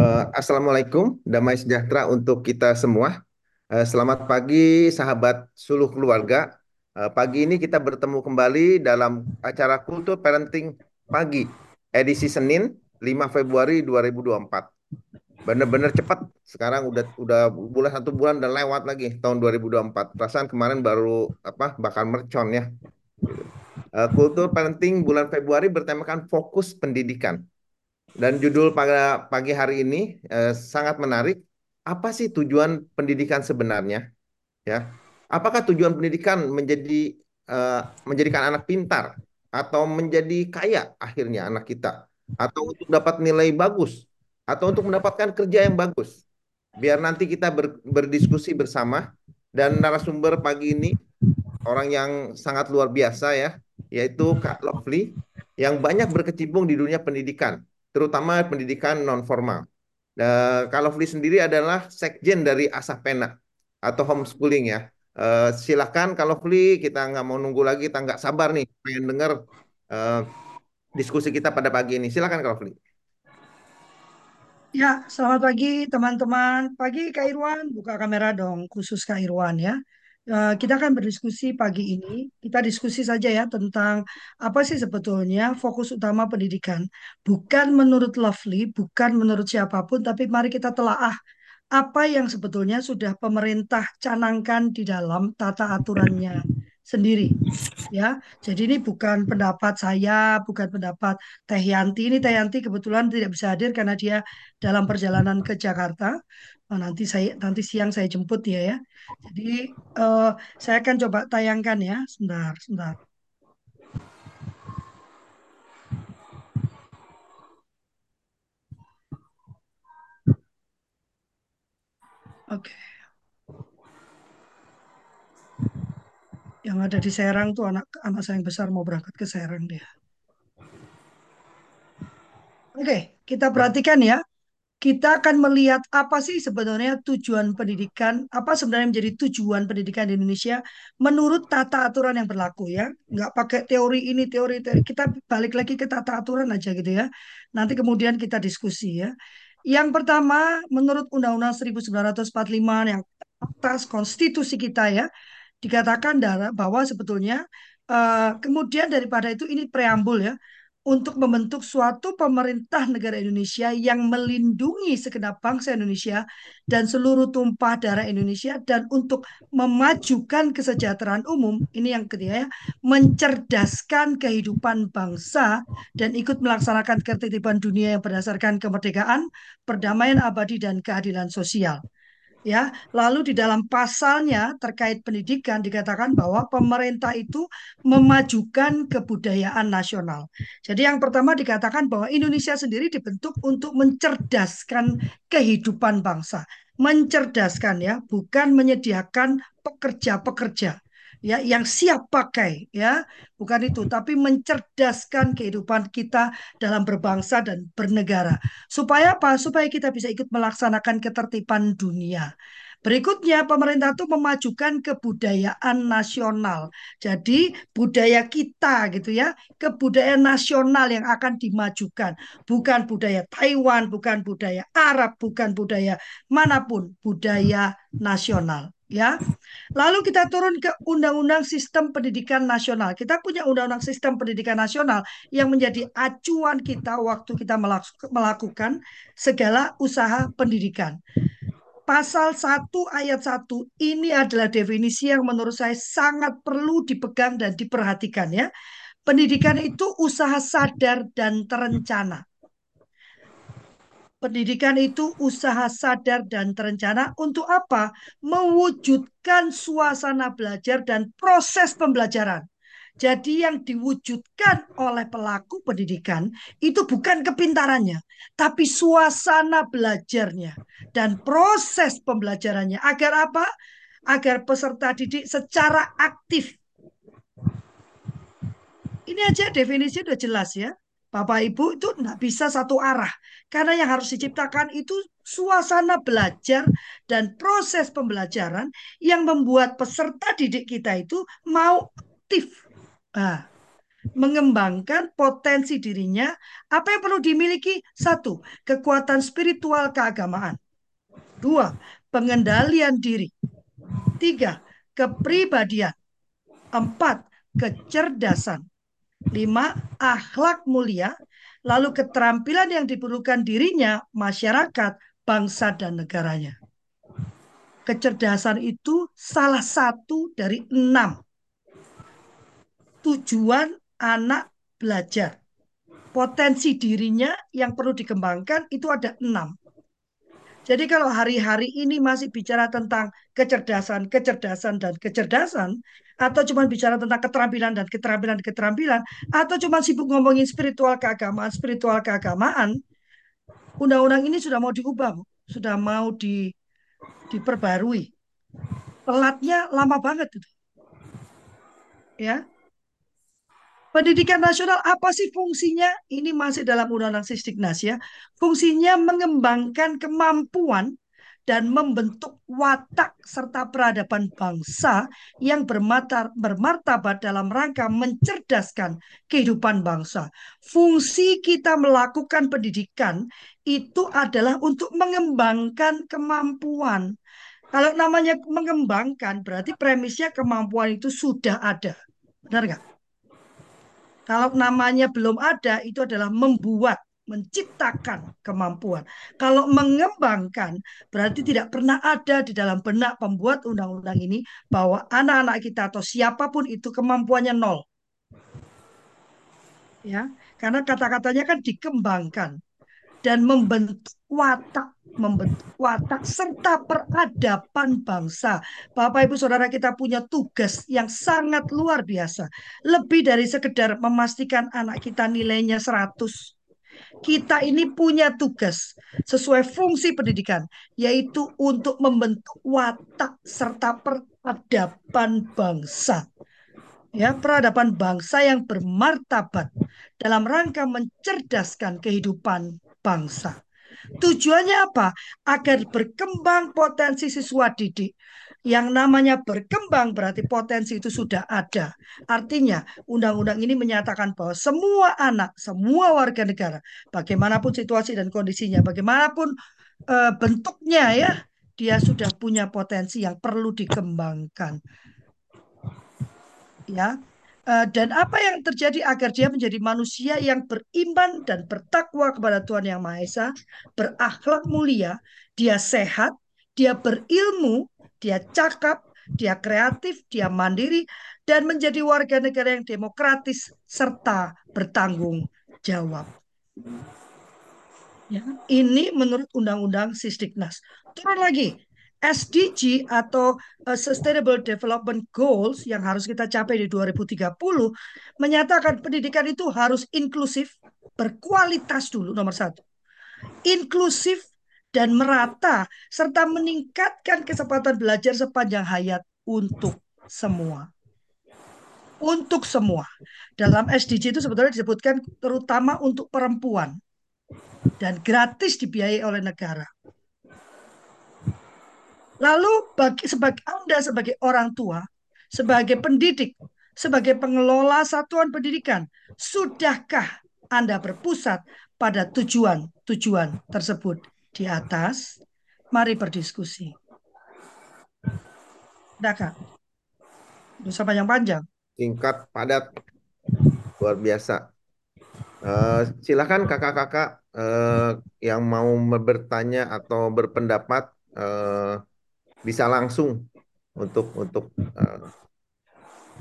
Eh, Assalamualaikum, damai sejahtera untuk kita semua. Eh, selamat pagi, sahabat suluh keluarga. Eh, pagi ini kita bertemu kembali dalam acara Kultur Parenting Pagi, edisi Senin, 5 Februari 2024. Bener-bener cepat, sekarang udah udah bulan satu bulan dan lewat lagi tahun 2024. Perasaan kemarin baru apa bakal mercon ya. Kultur Parenting bulan Februari bertemakan fokus pendidikan. Dan judul pada pagi hari ini eh, sangat menarik. Apa sih tujuan pendidikan sebenarnya? Ya, apakah tujuan pendidikan menjadi eh, menjadikan anak pintar atau menjadi kaya akhirnya anak kita, atau untuk dapat nilai bagus, atau untuk mendapatkan kerja yang bagus? Biar nanti kita ber- berdiskusi bersama dan narasumber pagi ini orang yang sangat luar biasa ya, yaitu Kak Lovely yang banyak berkecimpung di dunia pendidikan terutama pendidikan non formal. Nah, kalau Fli sendiri adalah sekjen dari Asapena atau homeschooling ya. Uh, silakan kalau Fli kita nggak mau nunggu lagi, kita nggak sabar nih pengen dengar uh, diskusi kita pada pagi ini. Silakan kalau Fli. Ya, selamat pagi teman-teman. Pagi Kak Irwan, buka kamera dong, khusus Kak Irwan ya. Eh, kita akan berdiskusi pagi ini. Kita diskusi saja ya tentang apa sih sebetulnya fokus utama pendidikan. Bukan menurut Lovely, bukan menurut siapa pun, tapi mari kita telaah apa yang sebetulnya sudah pemerintah canangkan di dalam tata aturannya sendiri. Ya, jadi ini bukan pendapat saya, bukan pendapat Teh Yanti. Ini Teh Yanti kebetulan tidak bisa hadir karena dia dalam perjalanan ke Jakarta. Oh, nanti saya nanti siang saya jemput dia ya. Jadi eh, saya akan coba tayangkan ya, sebentar, sebentar. Oke. Yang ada di Serang tuh anak anak saya yang besar mau berangkat ke Serang dia. Oke, kita perhatikan ya. Kita akan melihat apa sih sebenarnya tujuan pendidikan, apa sebenarnya menjadi tujuan pendidikan di Indonesia menurut tata aturan yang berlaku ya. Nggak pakai teori ini, teori, teori. Kita balik lagi ke tata aturan aja gitu ya. Nanti kemudian kita diskusi ya. Yang pertama, menurut Undang-Undang 1945 yang atas konstitusi kita ya, dikatakan bahwa sebetulnya uh, kemudian daripada itu ini preambul ya untuk membentuk suatu pemerintah negara Indonesia yang melindungi segenap bangsa Indonesia dan seluruh tumpah darah Indonesia dan untuk memajukan kesejahteraan umum ini yang ketiga ya mencerdaskan kehidupan bangsa dan ikut melaksanakan ketertiban dunia yang berdasarkan kemerdekaan, perdamaian abadi dan keadilan sosial ya. Lalu di dalam pasalnya terkait pendidikan dikatakan bahwa pemerintah itu memajukan kebudayaan nasional. Jadi yang pertama dikatakan bahwa Indonesia sendiri dibentuk untuk mencerdaskan kehidupan bangsa, mencerdaskan ya, bukan menyediakan pekerja-pekerja ya yang siap pakai ya. Bukan itu tapi mencerdaskan kehidupan kita dalam berbangsa dan bernegara. Supaya apa? Supaya kita bisa ikut melaksanakan ketertiban dunia. Berikutnya, pemerintah itu memajukan kebudayaan nasional. Jadi, budaya kita gitu ya, kebudayaan nasional yang akan dimajukan. Bukan budaya Taiwan, bukan budaya Arab, bukan budaya mana pun, budaya nasional ya. Lalu kita turun ke Undang-Undang Sistem Pendidikan Nasional. Kita punya Undang-Undang Sistem Pendidikan Nasional yang menjadi acuan kita waktu kita melakukan segala usaha pendidikan. Pasal 1 ayat 1 ini adalah definisi yang menurut saya sangat perlu dipegang dan diperhatikan ya. Pendidikan itu usaha sadar dan terencana. Pendidikan itu usaha sadar dan terencana untuk apa? Mewujudkan suasana belajar dan proses pembelajaran. Jadi yang diwujudkan oleh pelaku pendidikan itu bukan kepintarannya, tapi suasana belajarnya dan proses pembelajarannya. Agar apa? Agar peserta didik secara aktif. Ini aja definisi sudah jelas ya. Bapak Ibu itu tidak bisa satu arah. Karena yang harus diciptakan itu suasana belajar dan proses pembelajaran yang membuat peserta didik kita itu mau aktif. Nah, mengembangkan potensi dirinya. Apa yang perlu dimiliki? Satu, kekuatan spiritual keagamaan. Dua, pengendalian diri. Tiga, kepribadian. Empat, kecerdasan. Lima, akhlak mulia. Lalu keterampilan yang diperlukan dirinya, masyarakat, bangsa, dan negaranya. Kecerdasan itu salah satu dari enam tujuan anak belajar. Potensi dirinya yang perlu dikembangkan itu ada enam. Jadi kalau hari-hari ini masih bicara tentang kecerdasan, kecerdasan, dan kecerdasan, atau cuma bicara tentang keterampilan dan keterampilan dan keterampilan, atau cuma sibuk ngomongin spiritual keagamaan, spiritual keagamaan, undang-undang ini sudah mau diubah, sudah mau di, diperbarui. Telatnya lama banget itu. Ya, Pendidikan nasional apa sih fungsinya? Ini masih dalam Undang-Undang Sisdiknas ya. Fungsinya mengembangkan kemampuan dan membentuk watak serta peradaban bangsa yang bermartabat dalam rangka mencerdaskan kehidupan bangsa. Fungsi kita melakukan pendidikan itu adalah untuk mengembangkan kemampuan. Kalau namanya mengembangkan berarti premisnya kemampuan itu sudah ada. Benar nggak? Kalau namanya belum ada, itu adalah membuat, menciptakan kemampuan. Kalau mengembangkan, berarti tidak pernah ada di dalam benak pembuat undang-undang ini bahwa anak-anak kita atau siapa pun itu kemampuannya nol. Ya, karena kata-katanya kan dikembangkan dan membentuk watak membentuk watak serta peradaban bangsa. Bapak Ibu Saudara kita punya tugas yang sangat luar biasa. Lebih dari sekedar memastikan anak kita nilainya 100. Kita ini punya tugas sesuai fungsi pendidikan, yaitu untuk membentuk watak serta peradaban bangsa. Ya, peradaban bangsa yang bermartabat dalam rangka mencerdaskan kehidupan bangsa. Tujuannya apa? Agar berkembang potensi siswa didik. Yang namanya berkembang berarti potensi itu sudah ada. Artinya, undang-undang ini menyatakan bahwa semua anak, semua warga negara, bagaimanapun situasi dan kondisinya, bagaimanapun e, bentuknya ya, dia sudah punya potensi yang perlu dikembangkan. Ya, dan apa yang terjadi agar dia menjadi manusia yang beriman dan bertakwa kepada Tuhan Yang Maha Esa, berakhlak mulia, dia sehat, dia berilmu, dia cakap, dia kreatif, dia mandiri, dan menjadi warga negara yang demokratis serta bertanggung jawab. Ya, ini menurut Undang-Undang Sisdiknas. Turun lagi, SDG atau uh, Sustainable Development Goals yang harus kita capai di 2030 menyatakan pendidikan itu harus inklusif, berkualitas dulu nomor satu, inklusif dan merata serta meningkatkan kesempatan belajar sepanjang hayat untuk semua. Untuk semua. Dalam SDG itu sebetulnya disebutkan terutama untuk perempuan dan gratis dibiayai oleh negara. Lalu bagi sebagai Anda sebagai orang tua, sebagai pendidik, sebagai pengelola satuan pendidikan, sudahkah Anda berpusat pada tujuan-tujuan tersebut di atas? Mari berdiskusi. Udah, Kak? Bisa panjang-panjang. Singkat, padat. Luar biasa. Uh, silakan kakak-kakak uh, yang mau bertanya atau berpendapat uh, bisa langsung untuk untuk uh,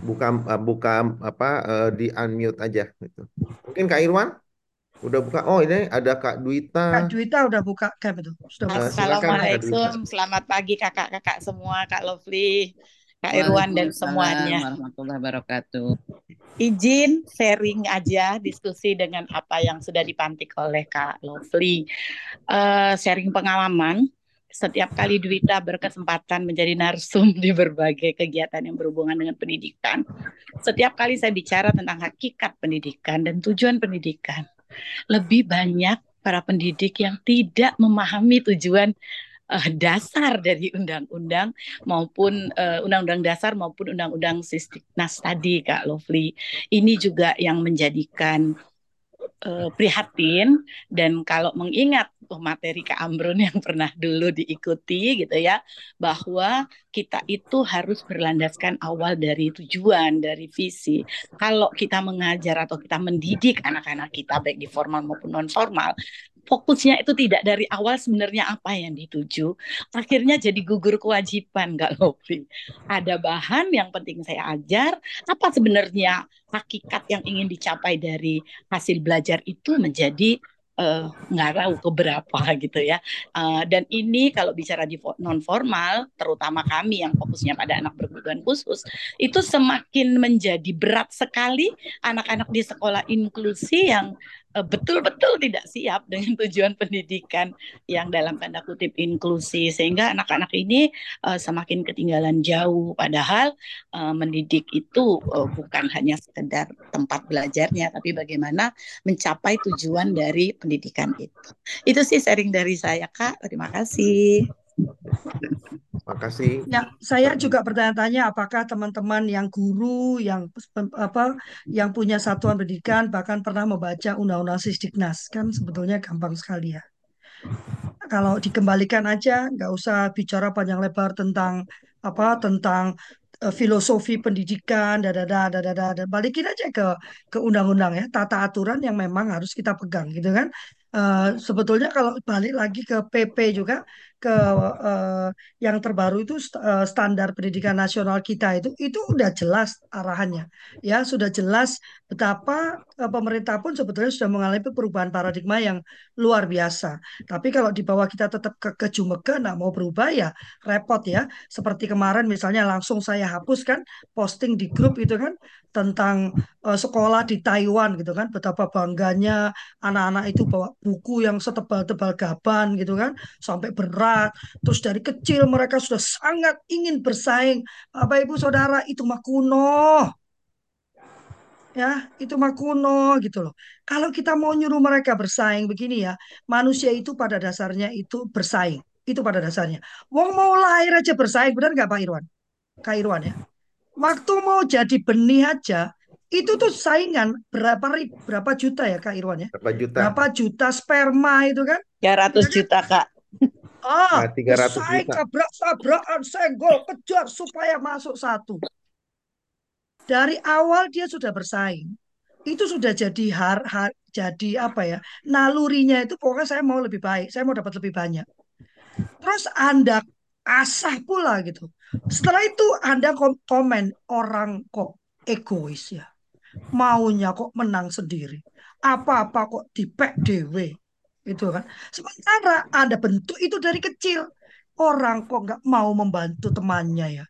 buka uh, buka apa uh, di unmute aja gitu. Mungkin Kak Irwan udah buka. Oh, ini ada Kak Duita. Kak Duita udah buka cam itu. Sudah buka. Assalamualaikum. Selamat pagi Kakak-kakak semua, Kak Lovely, Kak Irwan dan semuanya. Warahmatullahi wabarakatuh. Izin sharing aja diskusi dengan apa yang sudah dipantik oleh Kak Lovely. Uh, sharing pengalaman setiap kali Dwita berkesempatan menjadi narsum di berbagai kegiatan yang berhubungan dengan pendidikan, setiap kali saya bicara tentang hakikat pendidikan dan tujuan pendidikan, lebih banyak para pendidik yang tidak memahami tujuan uh, dasar dari undang-undang maupun uh, undang-undang dasar maupun undang-undang Sistiknas tadi Kak Lovely. Ini juga yang menjadikan uh, prihatin dan kalau mengingat oh, materi Kak Amrun yang pernah dulu diikuti gitu ya bahwa kita itu harus berlandaskan awal dari tujuan dari visi. Kalau kita mengajar atau kita mendidik anak-anak kita baik di formal maupun non formal fokusnya itu tidak dari awal sebenarnya apa yang dituju akhirnya jadi gugur kewajiban nggak Lofi ada bahan yang penting saya ajar apa sebenarnya hakikat yang ingin dicapai dari hasil belajar itu menjadi uh, nggak tahu keberapa gitu ya. Uh, dan ini kalau bicara di non formal, terutama kami yang fokusnya pada anak berkebutuhan khusus, itu semakin menjadi berat sekali anak-anak di sekolah inklusi yang Eh, betul-betul tidak siap dengan tujuan pendidikan yang dalam tanda kutip inklusi sehingga anak-anak ini uh, semakin ketinggalan jauh padahal uh, mendidik itu uh, bukan hanya sekedar tempat belajarnya tapi bagaimana mencapai tujuan dari pendidikan itu. Itu sih sharing dari saya Kak. Terima kasih. Makasih. Ya, saya juga bertanya-tanya apakah teman-teman yang guru, yang apa, yang punya satuan pendidikan bahkan pernah membaca Undang-Undang Sisdiknas kan sebetulnya gampang sekali ya. Kalau dikembalikan aja, nggak usah bicara panjang lebar tentang apa, tentang uh, filosofi pendidikan, dada, dada, dada, balikin aja ke ke undang-undang ya, tata aturan yang memang harus kita pegang gitu kan. Uh, sebetulnya kalau balik lagi ke PP juga ke uh, yang terbaru itu uh, standar pendidikan nasional kita itu itu udah jelas arahannya. Ya sudah jelas betapa uh, pemerintah pun sebetulnya sudah mengalami perubahan paradigma yang luar biasa. Tapi kalau di bawah kita tetap ke kejumeke nggak mau berubah ya repot ya. Seperti kemarin misalnya langsung saya hapus kan posting di grup itu kan tentang uh, sekolah di Taiwan gitu kan betapa bangganya anak-anak itu bawa buku yang setebal-tebal gaban gitu kan sampai berat. Terus dari kecil mereka sudah sangat ingin bersaing. Bapak Ibu Saudara itu mah kuno. Ya, itu mah kuno gitu loh. Kalau kita mau nyuruh mereka bersaing begini ya, manusia itu pada dasarnya itu bersaing. Itu pada dasarnya. Wong mau lahir aja bersaing, benar nggak Pak Irwan? Kak Irwan ya. Waktu mau jadi benih aja, itu tuh saingan berapa berapa juta ya Kak Irwan ya? Berapa juta? Berapa juta sperma itu kan? 300 juta Kak. Ah, nah, 300 saya tabrak-tabrakan, senggol, kejar supaya masuk satu. Dari awal dia sudah bersaing. Itu sudah jadi har, har jadi apa ya? Nalurinya itu pokoknya saya mau lebih baik, saya mau dapat lebih banyak. Terus Anda asah pula gitu. Setelah itu Anda komen orang kok egois ya. Maunya kok menang sendiri. Apa-apa kok dipek dewe itu kan. Sementara ada bentuk itu dari kecil. Orang kok nggak mau membantu temannya ya.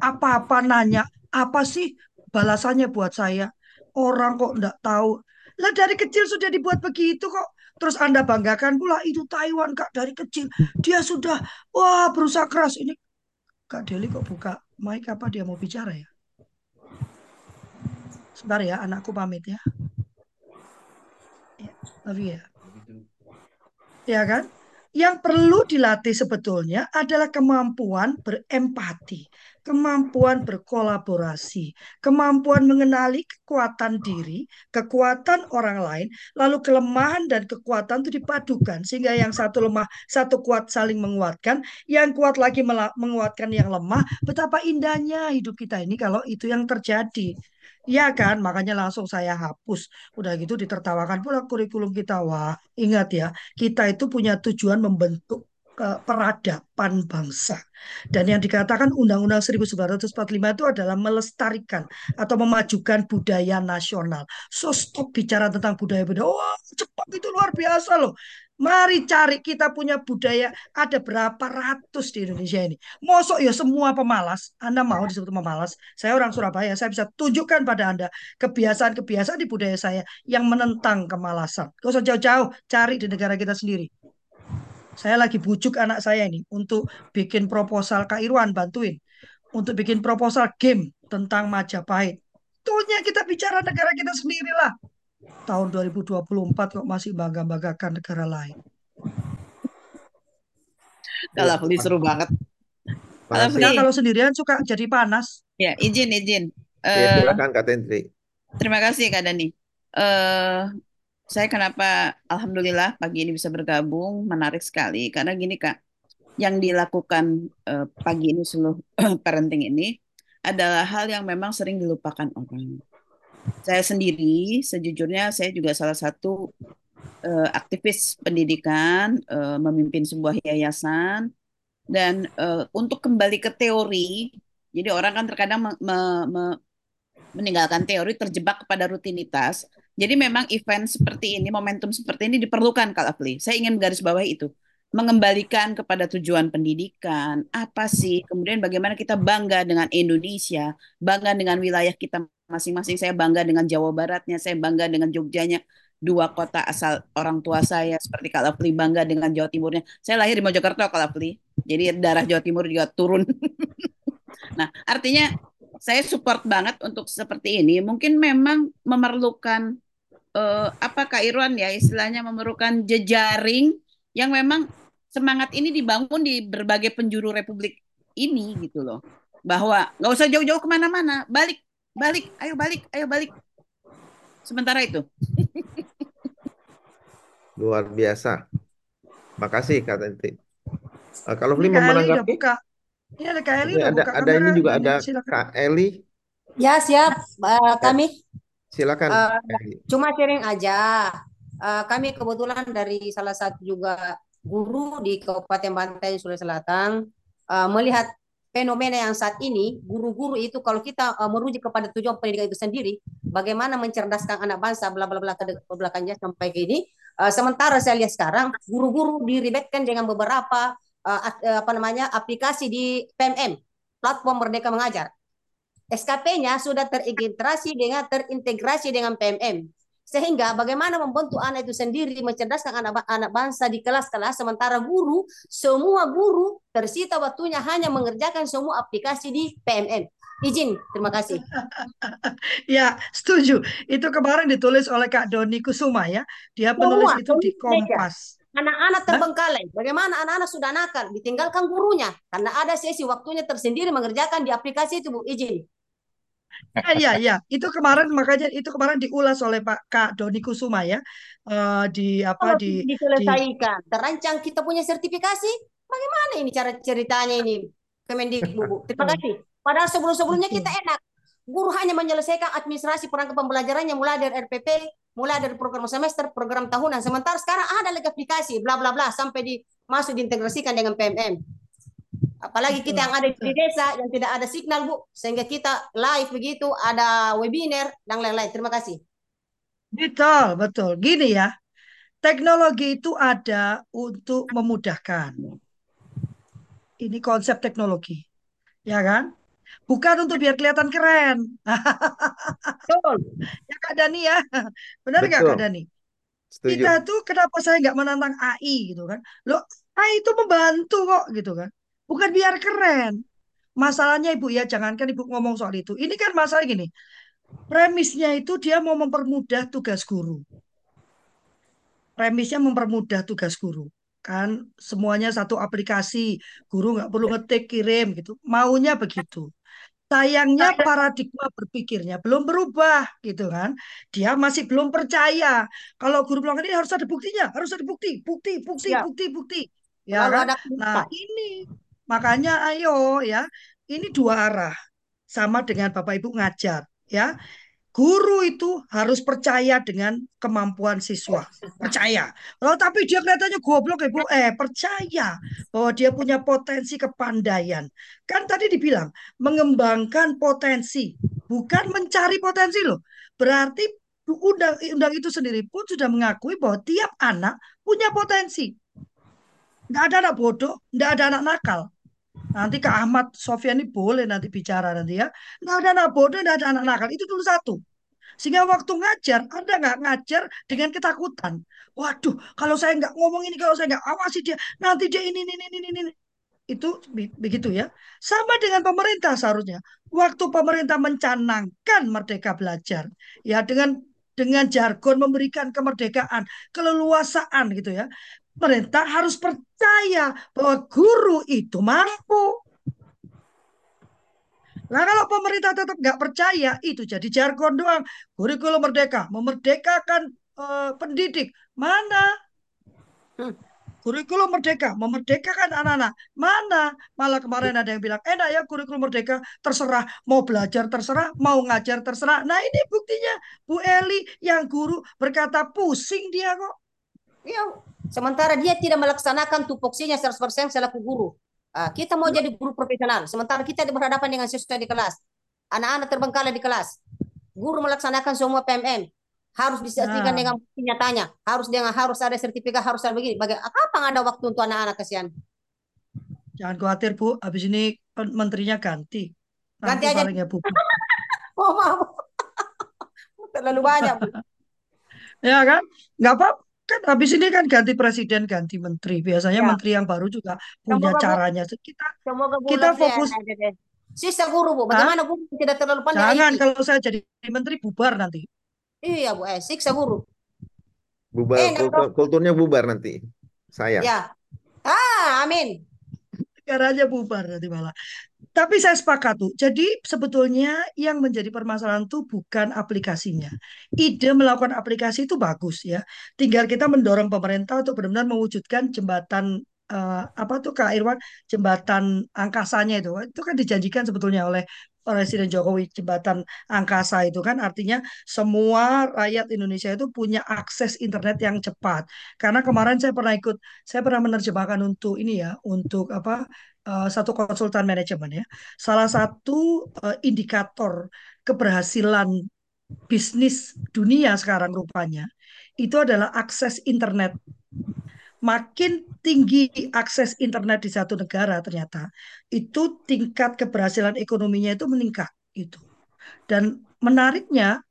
Apa-apa nanya, apa sih balasannya buat saya? Orang kok nggak tahu. Lah dari kecil sudah dibuat begitu kok. Terus Anda banggakan pula itu Taiwan Kak dari kecil. Dia sudah wah berusaha keras. Ini Kak Deli kok buka mic apa dia mau bicara ya? Sebentar ya, anakku pamit ya. ya ya ya kan? Yang perlu dilatih sebetulnya adalah kemampuan berempati, kemampuan berkolaborasi, kemampuan mengenali kekuatan diri, kekuatan orang lain, lalu kelemahan dan kekuatan itu dipadukan sehingga yang satu lemah, satu kuat saling menguatkan, yang kuat lagi menguatkan yang lemah. Betapa indahnya hidup kita ini kalau itu yang terjadi. Iya kan, makanya langsung saya hapus. Udah gitu ditertawakan pula kurikulum kita. Wah, ingat ya, kita itu punya tujuan membentuk peradaban bangsa. Dan yang dikatakan Undang-Undang 1945 itu adalah melestarikan atau memajukan budaya nasional. So stop bicara tentang budaya-budaya. Wah, cepat itu luar biasa loh. Mari cari kita punya budaya ada berapa ratus di Indonesia ini. Mosok ya semua pemalas. Anda mau disebut pemalas? Saya orang Surabaya, saya bisa tunjukkan pada Anda kebiasaan-kebiasaan di budaya saya yang menentang kemalasan. Gak usah jauh-jauh, cari di negara kita sendiri. Saya lagi bujuk anak saya ini untuk bikin proposal Kak Irwan bantuin untuk bikin proposal game tentang Majapahit. Tuhnya kita bicara negara kita sendirilah tahun 2024 kok masih bangga-banggakan negara lain. Kalau Iya, Fli seru banget. Kalau. Fli, Ya kalau sendirian suka jadi panas. ya izin izin. Ya, Eh, silakan Kak Tentri. terima kasih Kak Dani. Eh, saya kenapa Alhamdulillah pagi ini bisa bergabung menarik sekali karena gini Kak, yang dilakukan eh, pagi ini seluruh parenting ini adalah hal yang memang sering dilupakan orang. Saya sendiri, sejujurnya saya juga salah satu eh, aktivis pendidikan, eh, memimpin sebuah yayasan, dan eh, untuk kembali ke teori, jadi orang kan terkadang me- me- me- meninggalkan teori terjebak kepada rutinitas. Jadi memang event seperti ini, momentum seperti ini diperlukan Kak Afli. Saya ingin garis bawahi itu. Mengembalikan kepada tujuan pendidikan, apa sih, kemudian bagaimana kita bangga dengan Indonesia, bangga dengan wilayah kita masing-masing. Saya bangga dengan Jawa Baratnya, saya bangga dengan Jogjanya, dua kota asal orang tua saya, seperti Kak Lafli bangga dengan Jawa Timurnya. Saya lahir di Mojokerto Kak Lafli, jadi darah Jawa Timur juga turun. Nah, artinya saya support banget untuk seperti ini. Mungkin memang memerlukan eh, apa Kak Irwan ya istilahnya memerlukan jejaring yang memang semangat ini dibangun di berbagai penjuru Republik ini gitu loh. Bahwa nggak usah jauh-jauh ke mana-mana, balik, balik, ayo balik, ayo balik. Sementara itu. Luar biasa. Makasih Kak Tentri. Eh, kalau Fli mau menanggapi, buka. Ini ada Kak Eli ada buka ada ini juga Ini ada silakan. Kak Eli. Ya siap, Eh, kami Silakan Eli. cuma sharing aja. Eh, kami kebetulan dari salah satu juga guru di Kabupaten Banten Sulawesi Selatan eh, melihat fenomena yang saat ini guru-guru itu kalau kita eh, merujuk kepada tujuan pendidikan itu sendiri, bagaimana mencerdaskan anak bangsa bla bla bla ke belakangnya sampai ke ini. Eh, sementara saya lihat sekarang guru-guru diribetkan dengan beberapa eh, apa namanya aplikasi di PMM platform Merdeka Mengajar. SKP-nya sudah terintegrasi dengan terintegrasi dengan PMM. Sehingga bagaimana membentuk anak itu sendiri mencerdaskan anak anak bangsa di kelas-kelas sementara guru semua guru tersita waktunya hanya mengerjakan semua aplikasi di PMM. Izin, terima kasih. Ya, setuju. Itu kemarin ditulis oleh Kak Doni Kusuma ya. Dia penulis Semua itu di. Kompas. Anak-anak terbengkalai. Bagaimana anak-anak sudah nakal ditinggalkan gurunya karena ada sesi waktunya tersendiri mengerjakan di aplikasi itu Bu. Izin. Ah, Iya, iya. Itu kemarin makanya itu kemarin diulas oleh Pak Kak Doni Kusuma ya. Eh, di apa Kalau di tidak di diselesaikan, terancang kita punya sertifikasi, bagaimana ini cara ceritanya ini Kemendikbud, Bu? Terima kasih. Padahal sebelum-sebelumnya kita enak. Guru hanya menyelesaikan administrasi perangkat pembelajarannya mulai dari RPP, mulai dari program semester, program tahunan. Sementara sekarang ada lagi aplikasi, bla bla bla, sampai di masuk diintegrasikan dengan PMM. Apalagi kita yang ada di desa yang tidak ada signal, Bu, sehingga kita live begitu, ada webinar dan lain-lain. Terima kasih. Betul, betul. Gini ya. Teknologi itu ada untuk memudahkan. Ini konsep teknologi. Ya kan? Bukan untuk biar kelihatan keren. Betul. Ya Kak Dani ya. Benar nggak Kak Dani? setuju. Kita tuh kenapa saya nggak menantang AI gitu kan? Loh, AI itu membantu kok gitu kan. Bukan biar keren. Masalahnya Ibu ya, jangankan Ibu ngomong soal itu. Ini kan masalah gini. Premisnya itu dia mau mempermudah tugas guru. Premisnya mempermudah tugas guru. Kan semuanya satu aplikasi. Guru nggak perlu ngetik, kirim gitu. Maunya begitu. Sayangnya paradigma berpikirnya belum berubah gitu kan. Dia masih belum percaya. Kalau guru bilang ini harus ada buktinya, harus ada bukti, bukti, bukti, Siap. bukti, bukti. Ya kan? Nah, ini makanya ayo ya. Ini dua arah. Sama dengan Bapak Ibu ngajar ya. Guru itu harus percaya dengan kemampuan siswa. Percaya. Kalau tapi dia kelihatannya goblok Ibu, eh percaya bahwa dia punya potensi kepandaian. Kan tadi dibilang mengembangkan potensi, bukan mencari potensi loh. Berarti undang undang itu sendiri pun sudah mengakui bahwa tiap anak punya potensi. Nggak ada anak bodoh, nggak ada anak nakal. Nanti Kak Ahmad Sofyan ini boleh nanti bicara nanti ya. Nggak ada anak bodoh, nggak ada anak nakal. Itu dulu satu. Sehingga waktu ngajar, Anda nggak ngajar dengan ketakutan. Waduh, kalau saya nggak ngomong ini, kalau saya nggak awasi dia, nanti dia ini, ini, ini, ini, ini. Itu be- begitu ya. Sama dengan pemerintah seharusnya. Waktu pemerintah mencanangkan merdeka belajar, ya dengan dengan jargon memberikan kemerdekaan, keleluasaan gitu ya. pemerintah harus percaya bahwa guru itu mampu. Nah kalau pemerintah tetap nggak percaya, itu jadi jargon doang. Kurikulum merdeka, memerdekakan uh, pendidik. Mana? Hmm. Kurikulum merdeka, memerdekakan anak-anak. Mana? Malah kemarin ada yang bilang, enak ya kurikulum merdeka, terserah. Mau belajar terserah, mau ngajar terserah. Nah ini buktinya Bu Eli yang guru berkata pusing dia kok. Iya, sementara dia tidak melaksanakan tupoksinya 100% selaku guru. Uh, kita mau jadi guru profesional, sementara kita berhadapan dengan siswa di kelas. Anak-anak terbengkalai di kelas. Guru melaksanakan semua PMM. Harus disaksikan nah. dengan bukti nyatanya. Harus dengan harus ada sertifikat, harus ada begini. Baga kapan ada waktu untuk anak-anak kasihan? Jangan khawatir Bu, habis ini menterinya ganti. Nanti ganti aja. Ya, Bu. oh, maaf. Terlalu banyak. Bu. ya kan? Nggak apa kan habis ini kan ganti presiden ganti menteri biasanya ya. menteri yang baru juga punya semoga caranya kita semoga kita fokus ya, sisa guru bu bagaimana guru tidak terlalu pandai jangan IT. kalau saya jadi menteri bubar nanti iya bu eh siksa guru bubar eh, kultur, kulturnya bubar nanti saya ya ah amin negaranya bubar nanti malah tapi saya sepakat tuh. Jadi sebetulnya yang menjadi permasalahan itu bukan aplikasinya. Ide melakukan aplikasi itu bagus ya. Tinggal kita mendorong pemerintah untuk benar-benar mewujudkan jembatan uh, apa tuh Kak Irwan jembatan angkasanya itu. Itu kan dijanjikan sebetulnya oleh Presiden Jokowi jembatan angkasa itu kan artinya semua rakyat Indonesia itu punya akses internet yang cepat. Karena kemarin saya pernah ikut, saya pernah menerjemahkan untuk ini ya, untuk apa uh, satu konsultan manajemen ya. Salah satu uh, indikator keberhasilan bisnis dunia sekarang rupanya itu adalah akses internet makin tinggi akses internet di satu negara ternyata itu tingkat keberhasilan ekonominya itu meningkat itu. Dan menariknya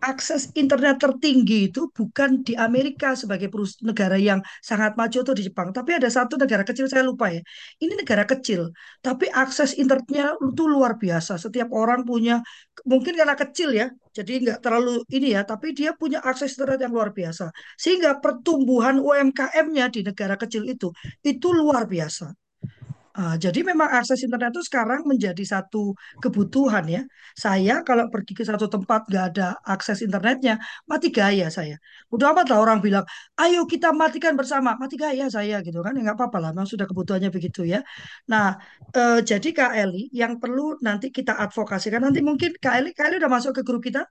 akses internet tertinggi itu bukan di Amerika sebagai negara yang sangat maju atau di Jepang, tapi ada satu negara kecil saya lupa ya. Ini negara kecil, tapi akses internetnya itu luar biasa. Setiap orang punya, mungkin karena kecil ya, jadi nggak terlalu ini ya, tapi dia punya akses internet yang luar biasa. Sehingga pertumbuhan UMKM-nya di negara kecil itu itu luar biasa. Uh, jadi memang akses internet itu sekarang menjadi satu kebutuhan ya. Saya kalau pergi ke satu tempat nggak ada akses internetnya, mati gaya saya. Udah amat lah orang bilang, ayo kita matikan bersama, mati gaya saya gitu kan. Ya nggak apa-apa lah, memang sudah kebutuhannya begitu ya. Nah, uh, jadi Kak Eli yang perlu nanti kita advokasikan, nanti mungkin Kak Eli, Kak Eli udah masuk ke grup kita?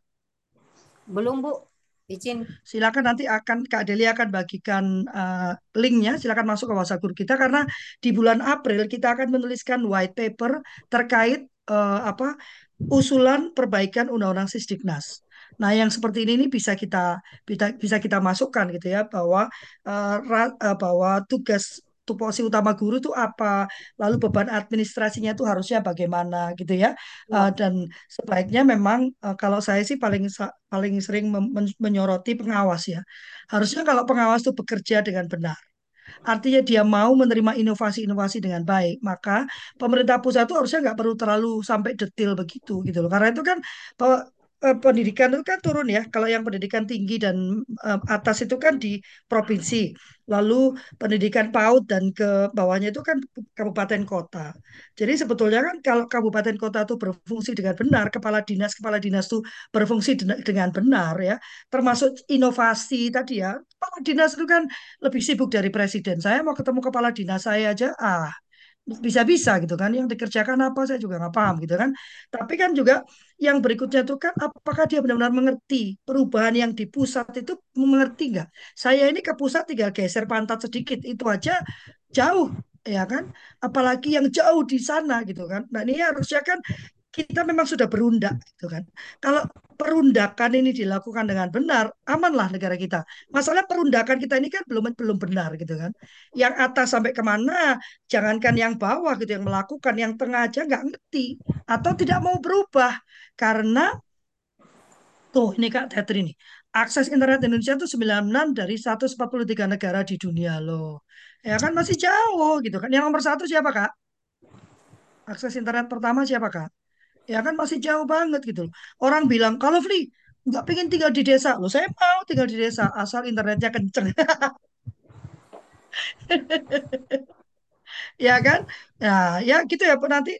Belum Bu, izin. Silakan nanti akan Kak Deli akan bagikan uh, linknya. Silakan masuk ke WhatsApp group kita karena di bulan April kita akan menuliskan white paper terkait uh, apa usulan perbaikan Undang-Undang Sisdiknas. Nah, yang seperti ini, ini bisa kita bisa bisa kita masukkan gitu ya bahwa uh, bahwa tugas tupoksi utama guru itu apa, lalu beban administrasinya itu harusnya bagaimana gitu ya. Uh, dan sebaiknya memang uh, kalau saya sih paling paling sering menyoroti pengawas ya. Harusnya kalau pengawas itu bekerja dengan benar. Artinya dia mau menerima inovasi-inovasi dengan baik, maka pemerintah pusat itu harusnya nggak perlu terlalu sampai detail begitu gitu loh. Karena itu kan bahwa eh, pendidikan itu kan turun ya. Kalau yang pendidikan tinggi dan eh, atas itu kan di provinsi. Lalu pendidikan PAUD dan ke bawahnya itu kan kabupaten kota. Jadi sebetulnya kan kalau kabupaten kota itu berfungsi dengan benar, kepala dinas kepala dinas itu berfungsi dengan benar ya. Termasuk inovasi tadi ya. Kepala dinas itu kan lebih sibuk dari presiden. Saya mau ketemu kepala dinas saya aja ah bisa-bisa gitu kan yang dikerjakan apa saya juga nggak paham gitu kan. Tapi kan juga yang berikutnya itu kan apakah dia benar-benar mengerti perubahan yang di pusat itu mengerti nggak? Saya ini ke pusat tinggal geser pantat sedikit itu aja jauh ya kan? Apalagi yang jauh di sana gitu kan. Nah ini harusnya kan kita memang sudah berundak gitu kan. Kalau perundakan ini dilakukan dengan benar, amanlah negara kita. Masalah perundakan kita ini kan belum belum benar gitu kan. Yang atas sampai ke mana, jangankan yang bawah gitu yang melakukan, yang tengah aja nggak ngerti atau tidak mau berubah karena tuh ini Kak Tetri ini akses internet Indonesia itu 96 dari 143 negara di dunia loh. Ya kan masih jauh gitu kan. Yang nomor satu siapa Kak? Akses internet pertama siapa Kak? Ya kan masih jauh banget gitu loh. Orang bilang kalau Fli nggak pengen tinggal di desa loh saya mau tinggal di desa asal internetnya kenceng Ya kan? Nah, ya gitu ya nanti.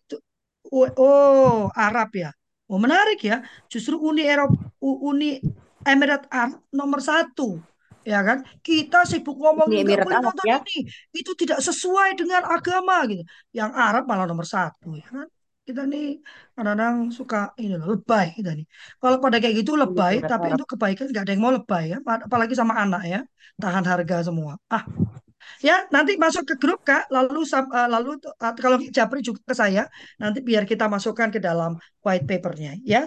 Oh, Arab ya. Oh, menarik ya. Justru Uni Eropa, Uni Emirat Arab nomor satu. Ya kan? Kita sibuk ngomong Arab nonton ya. ini. Itu tidak sesuai dengan agama gitu. Yang Arab malah nomor satu. Ya kan? Kita nih kadang-kadang suka ini loh, lebay kita nih. Kalau pada kayak gitu Uni lebay, Emirat tapi untuk kebaikan nggak ada yang mau lebay ya. Apalagi sama anak ya. Tahan harga semua. Ah, Ya, nanti masuk ke grup Kak, lalu sam- eh, lalu eh, kalau Japri juga ke saya, nanti biar kita masukkan ke dalam white papernya, ya.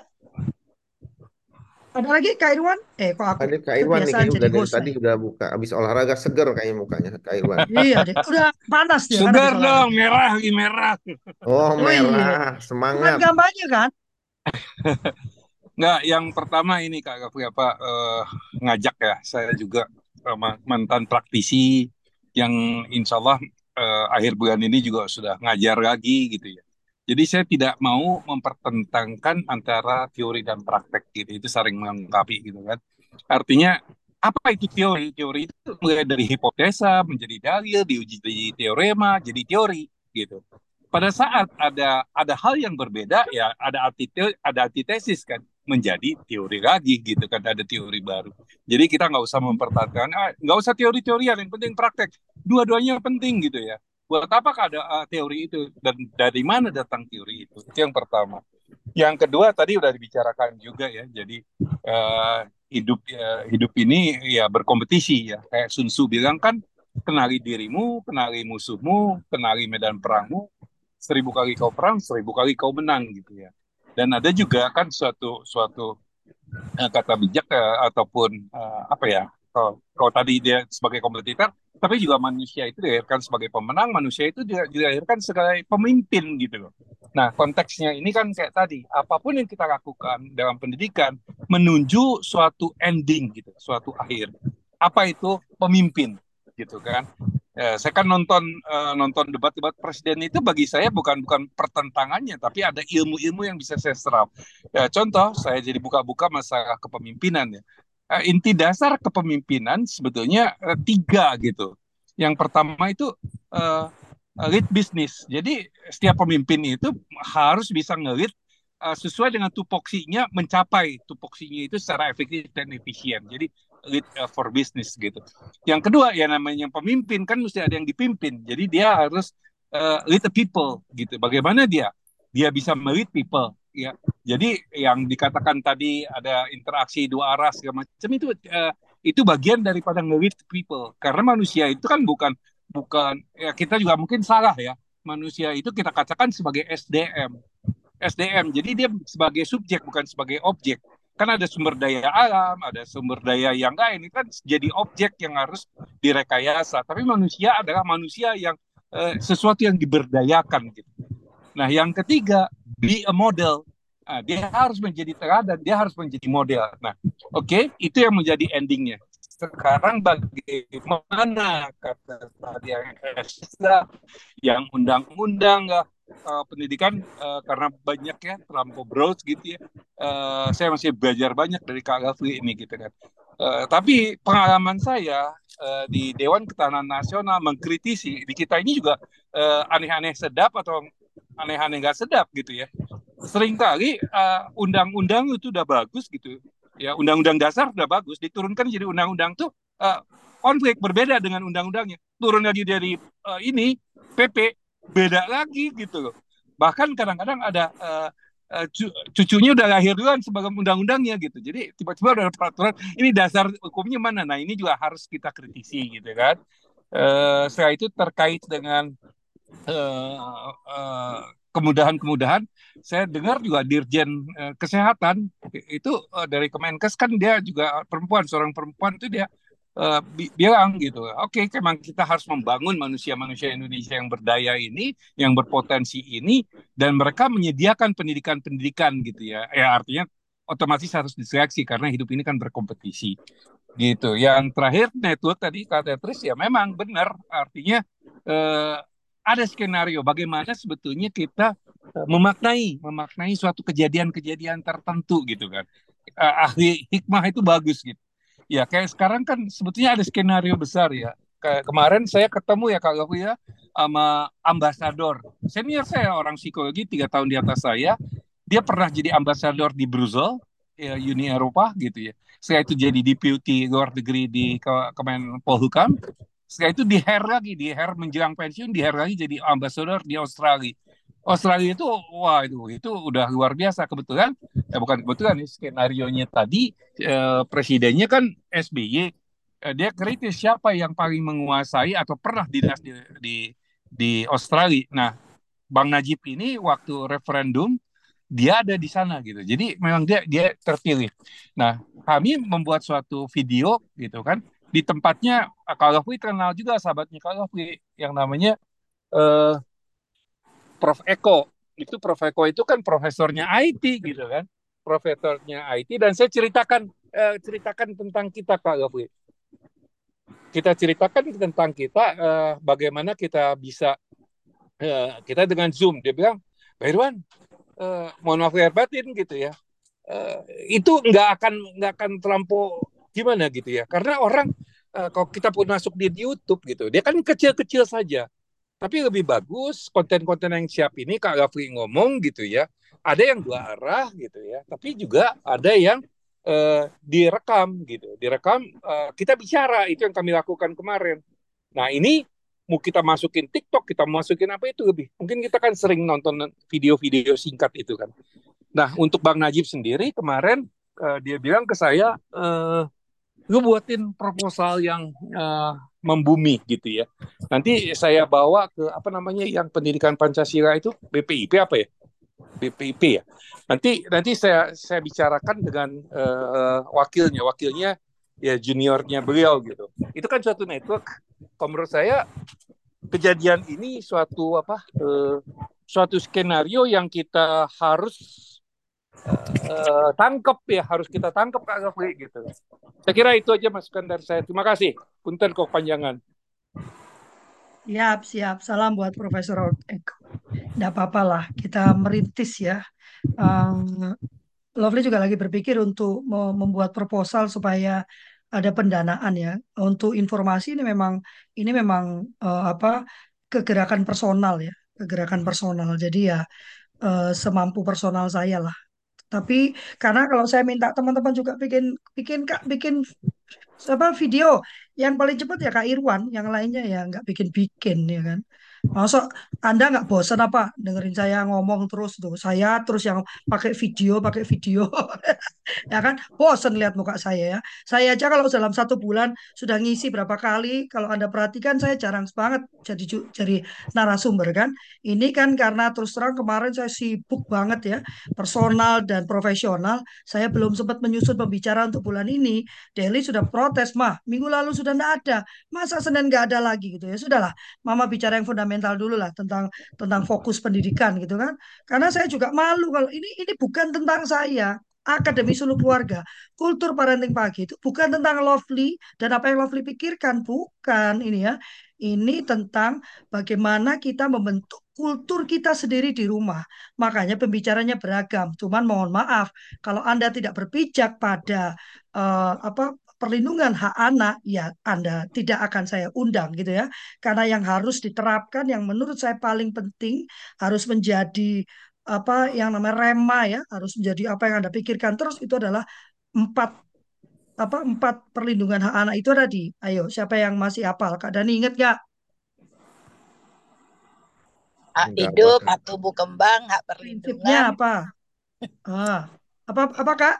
Ada lagi Kak Irwan? Eh, kok aku Ini Kak Irwan nih kayaknya udah dari tadi nih. udah buka habis olahraga seger kayaknya mukanya Kak Irwan. Iya, deh. Udah panas dia kan habis dong, merah lagi merah. Oh Oh iya, merah, bukan semangat. kampanye kan? Nggak, yang pertama ini Kak Gafri apa eh, ngajak ya. Saya juga eh, ma- mantan praktisi yang insya Allah eh, akhir bulan ini juga sudah ngajar lagi gitu ya. Jadi saya tidak mau mempertentangkan antara teori dan praktek gitu. Itu saling melengkapi gitu kan. Artinya apa itu teori? Teori itu mulai dari hipotesa menjadi dalil, diuji di teorema, jadi teori gitu. Pada saat ada ada hal yang berbeda ya ada antite ada antitesis kan menjadi teori lagi gitu kan ada teori baru. Jadi kita nggak usah mempertahankan ah, nggak usah teori-teorian yang penting praktek. Dua-duanya penting gitu ya. Buat apa ada uh, teori itu dan dari mana datang teori itu? Itu yang pertama. Yang kedua tadi udah dibicarakan juga ya. Jadi uh, hidup uh, hidup ini ya berkompetisi ya. Kayak Sun Tzu bilang kan kenali dirimu, kenali musuhmu, kenali medan perangmu. Seribu kali kau perang, seribu kali kau menang gitu ya. Dan ada juga kan suatu suatu uh, kata bijak uh, ataupun uh, apa ya? Kalau, tadi dia sebagai kompetitor, tapi juga manusia itu dilahirkan sebagai pemenang, manusia itu dilahirkan sebagai pemimpin gitu loh. Nah, konteksnya ini kan kayak tadi, apa pun yang kita lakukan dalam pendidikan menuju suatu ending gitu, suatu akhir. Apa itu pemimpin gitu kan? Ya, saya kan nonton uh, nonton debat-debat presiden itu bagi saya bukan bukan pertentangannya, tapi ada ilmu-ilmu yang bisa saya serap. Ya, contoh, saya jadi buka-buka masalah kepemimpinan ya. Uh, inti dasar kepemimpinan sebetulnya uh, tiga gitu. Yang pertama itu uh, lead bisnis. Jadi setiap pemimpin itu harus bisa ngelit uh, sesuai dengan tupoksinya mencapai tupoksinya itu secara efektif dan efisien. Jadi lead uh, for business gitu. Yang kedua ya namanya pemimpin kan mesti ada yang dipimpin. Jadi dia harus uh, lead the people gitu. Bagaimana dia? Dia bisa melit people ya. Jadi yang dikatakan tadi ada interaksi dua arah segala macam itu uh, itu bagian daripada nge-lead people. Karena manusia itu kan bukan bukan ya kita juga mungkin salah ya. Manusia itu kita katakan sebagai SDM. SDM. Jadi dia sebagai subjek bukan sebagai objek kan ada sumber daya alam, ada sumber daya yang lain, ini kan jadi objek yang harus direkayasa. Tapi manusia adalah manusia yang eh, sesuatu yang diberdayakan gitu. Nah, yang ketiga, be a model. Nah, dia harus menjadi teladan, dia harus menjadi model. Nah, oke, okay, itu yang menjadi endingnya. Sekarang bagaimana kata tadi yang yang undang-undang uh, pendidikan uh, karena banyak ya terlampau broad gitu ya. Uh, saya masih belajar banyak dari Kak Gafri ini gitu kan. Uh, tapi pengalaman saya uh, di Dewan Ketahanan Nasional mengkritisi di kita ini juga aneh-aneh uh, sedap atau aneh-aneh nggak sedap gitu ya. Seringkali undang-undang uh, itu udah bagus gitu. Ya undang-undang dasar udah bagus diturunkan jadi undang-undang tuh uh, konflik berbeda dengan undang-undangnya. Turun lagi dari uh, ini PP beda lagi gitu loh. Bahkan kadang-kadang ada uh, cucunya udah lahir duluan sebagai undang-undangnya gitu. Jadi tiba-tiba ada peraturan ini dasar hukumnya mana? Nah ini juga harus kita kritisi gitu kan. Uh, setelah itu terkait dengan kemudahan-kemudahan, saya dengar juga Dirjen uh, Kesehatan itu dari Kemenkes kan dia juga perempuan, seorang perempuan itu dia Uh, bilang gitu, oke, okay, memang kita harus membangun manusia-manusia Indonesia yang berdaya ini, yang berpotensi ini, dan mereka menyediakan pendidikan-pendidikan gitu ya. Ya artinya otomatis harus diseleksi karena hidup ini kan berkompetisi gitu. Yang terakhir network tadi kata Tris ya memang benar, artinya uh, ada skenario bagaimana sebetulnya kita uh, memaknai, memaknai suatu kejadian-kejadian tertentu gitu kan. Uh, ahli hikmah itu bagus gitu ya kayak sekarang kan sebetulnya ada skenario besar ya Kayak kemarin saya ketemu ya Kak Gafu ya sama ambasador senior saya orang psikologi tiga tahun di atas saya. Dia pernah jadi ambasador di Brussels, ya, Uni Eropa gitu ya. Saya itu jadi deputy luar negeri di Kemenpolhukam. Setelah itu di hair lagi, di hair menjelang pensiun, di hair lagi jadi ambasador di Australia. Australia itu wah itu itu udah luar biasa kebetulan eh bukan kebetulan nih skenario nya tadi eh, presidennya kan SBY eh, dia kritis siapa yang paling menguasai atau pernah dinas di di, di Australia. Nah, Bang Najib ini waktu referendum dia ada di sana gitu. Jadi memang dia dia terpilih. Nah, kami membuat suatu video gitu kan di tempatnya kalau kenal juga sahabatnya kalau yang namanya eh, Prof. Eko. Itu Prof. Eko itu kan profesornya IT gitu kan. Profesornya IT dan saya ceritakan eh, ceritakan tentang kita Kak Gafri kita ceritakan tentang kita eh, bagaimana kita bisa eh, kita dengan Zoom. Dia bilang Pak Irwan eh, mohon maaf lahir batin gitu ya. Eh, itu nggak akan nggak akan terlampau gimana gitu ya karena orang eh, kalau kita pun masuk di YouTube gitu dia kan kecil-kecil saja tapi lebih bagus konten-konten yang siap ini Kak Gafri ngomong gitu ya. Ada yang dua arah gitu ya. Tapi juga ada yang uh, direkam gitu. Direkam uh, kita bicara itu yang kami lakukan kemarin. Nah ini mau kita masukin TikTok, kita masukin apa itu lebih. Mungkin kita kan sering nonton video-video singkat itu kan. Nah untuk Bang Najib sendiri kemarin uh, dia bilang ke saya, uh, lu buatin proposal yang uh, membumi gitu ya. Nanti saya bawa ke apa namanya yang pendidikan Pancasila itu BPIP apa ya? BPIP ya. Nanti nanti saya saya bicarakan dengan uh, wakilnya, wakilnya ya juniornya beliau gitu. Itu kan suatu network. Kalau menurut saya kejadian ini suatu apa? Uh, suatu skenario yang kita harus uh, tangkap ya harus kita tangkap Kak Gafri gitu. Saya kira itu aja masukan dari saya. Terima kasih. Punten kok panjangan. Siap, siap. Salam buat Profesor Eko. Tidak apa-apa lah, kita merintis ya. Um, Lovely juga lagi berpikir untuk membuat proposal supaya ada pendanaan ya. Untuk informasi ini memang ini memang uh, apa kegerakan personal ya, kegerakan personal. Jadi ya uh, semampu personal saya lah tapi karena kalau saya minta teman-teman juga bikin bikin kak bikin apa video yang paling cepat ya Kak Irwan, yang lainnya ya nggak bikin-bikin ya kan. Masa Anda nggak bosan apa dengerin saya ngomong terus tuh? Saya terus yang pakai video, pakai video. ya kan? Bosan lihat muka saya ya. Saya aja kalau dalam satu bulan sudah ngisi berapa kali, kalau Anda perhatikan saya jarang banget jadi jadi narasumber kan. Ini kan karena terus terang kemarin saya sibuk banget ya, personal dan profesional. Saya belum sempat menyusun pembicaraan untuk bulan ini. Deli sudah protes, mah minggu lalu sudah tidak ada. Masa Senin nggak ada lagi gitu ya. Sudahlah, Mama bicara yang fundamental fundamental dulu lah tentang tentang fokus pendidikan gitu kan. Karena saya juga malu kalau ini ini bukan tentang saya. Akademi Suluh Keluarga, kultur parenting pagi itu bukan tentang Lovely dan apa yang Lovely pikirkan, bukan ini ya. Ini tentang bagaimana kita membentuk kultur kita sendiri di rumah. Makanya pembicaranya beragam. Cuman mohon maaf kalau Anda tidak berpijak pada uh, apa perlindungan hak anak, ya Anda tidak akan saya undang gitu ya. Karena yang harus diterapkan, yang menurut saya paling penting harus menjadi apa yang namanya rema ya, harus menjadi apa yang Anda pikirkan terus itu adalah empat apa empat perlindungan hak anak itu tadi. Ayo, siapa yang masih hafal? Kak Dani ingat nggak? Hak hidup, hak tubuh kembang, hak perlindungan. Prinsipnya apa? Ah, apa apa Kak?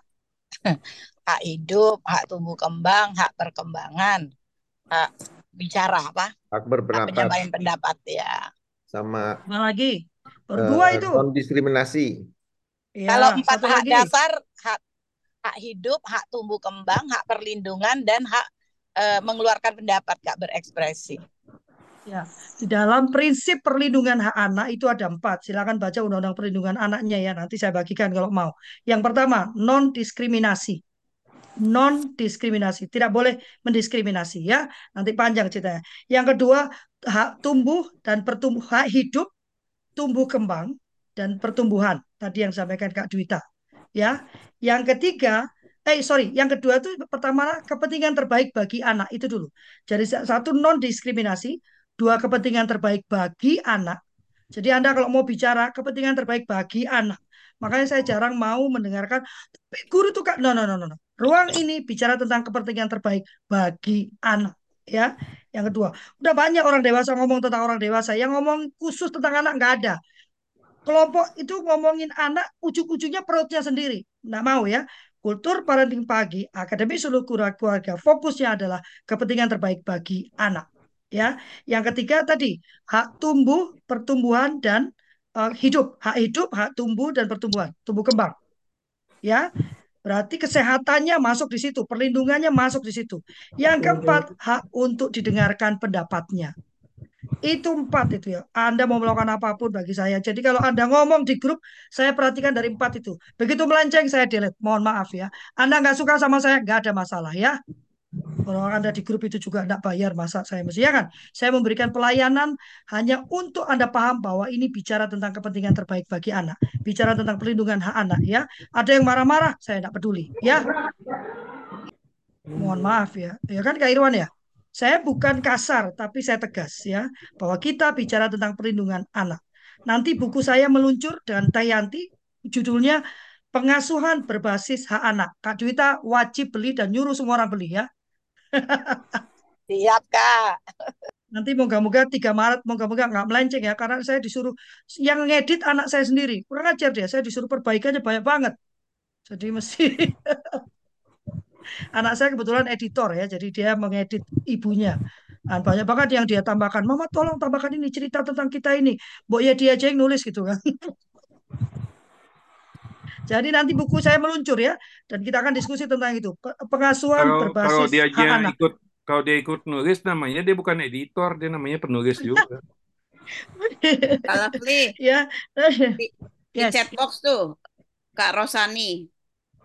hak hidup, hak tumbuh kembang, hak perkembangan, hak bicara apa? Hak berpendapat. Hak penyampaian pendapat ya. Sama. Apa lagi? Berdua uh, itu. Non diskriminasi. Ya, Kalau empat hak lagi. dasar, hak hak hidup, hak tumbuh kembang, hak perlindungan dan hak uh, mengeluarkan pendapat, kak berekspresi. Ya, di dalam prinsip perlindungan hak anak itu ada empat. Silakan baca Undang-Undang Perlindungan Anaknya ya. Nanti saya bagikan kalau mau. Yang pertama, non diskriminasi non diskriminasi, tidak boleh mendiskriminasi ya. Nanti panjang ceritanya. Yang kedua, hak tumbuh dan pertumbuh hak hidup, tumbuh kembang dan pertumbuhan. Tadi yang disampaikan Kak Dwita. Ya. Yang ketiga, Eh, sorry, yang kedua itu pertama kepentingan terbaik bagi anak itu dulu. Jadi satu non diskriminasi, dua kepentingan terbaik bagi anak. Jadi Anda kalau mau bicara kepentingan terbaik bagi anak, makanya saya jarang mau mendengarkan guru itu kak, no no no no. Ruang ini bicara tentang kepentingan terbaik bagi anak, ya. Yang kedua, udah banyak orang dewasa ngomong tentang orang dewasa, yang ngomong khusus tentang anak nggak ada kelompok itu ngomongin anak ujung-ujungnya perutnya sendiri. Nggak mau ya. Kultur parenting pagi, akademi seluruh keluarga, fokusnya adalah kepentingan terbaik bagi anak. Ya, yang ketiga tadi hak tumbuh, pertumbuhan dan uh, hidup, hak hidup, hak tumbuh dan pertumbuhan, tumbuh kembang. Ya, berarti kesehatannya masuk di situ, perlindungannya masuk di situ. Yang keempat, hak untuk didengarkan pendapatnya. Itu empat itu ya. Anda mau melakukan apa pun bagi saya. Jadi kalau Anda ngomong di grup, saya perhatikan dari empat itu. Begitu melenceng, saya delete. Mohon maaf ya. Anda nggak suka sama saya, nggak ada masalah ya. Kalau Anda di grup itu juga tidak bayar, masa saya mesti ya kan? Saya memberikan pelayanan hanya untuk Anda paham bahwa ini bicara tentang kepentingan terbaik bagi anak. Bicara tentang perlindungan hak anak ya. Ada yang marah-marah, saya tidak peduli ya. Mohon maaf ya. Ya kan Kak Irwan ya? Saya bukan kasar, tapi saya tegas ya bahwa kita bicara tentang perlindungan anak. Nanti buku saya meluncur dengan Tayanti, judulnya Pengasuhan Berbasis Hak Anak. Kak Juwita wajib beli dan nyuruh semua orang beli ya. Siap Kak. Nanti moga-moga 3 Maret, moga-moga nggak melenceng ya, karena saya disuruh yang ngedit anak saya sendiri. Kurang ajar dia, saya disuruh perbaikannya banyak banget. Jadi mesti anak saya kebetulan editor ya, jadi dia mengedit ibunya. Dan banyak banget yang dia tambahkan. Mama tolong tambahkan ini cerita tentang kita ini. Mbok ya dia aja yang nulis gitu kan. Jadi nanti buku saya meluncur ya, dan kita akan diskusi tentang itu pengasuhan Kalau kalau berbasis dia hak anak. ikut kalau dia ikut nulis namanya dia bukan editor, dia namanya penulis juga. Kalau Fli, ya, di, di yes. chat box tuh Kak Rosani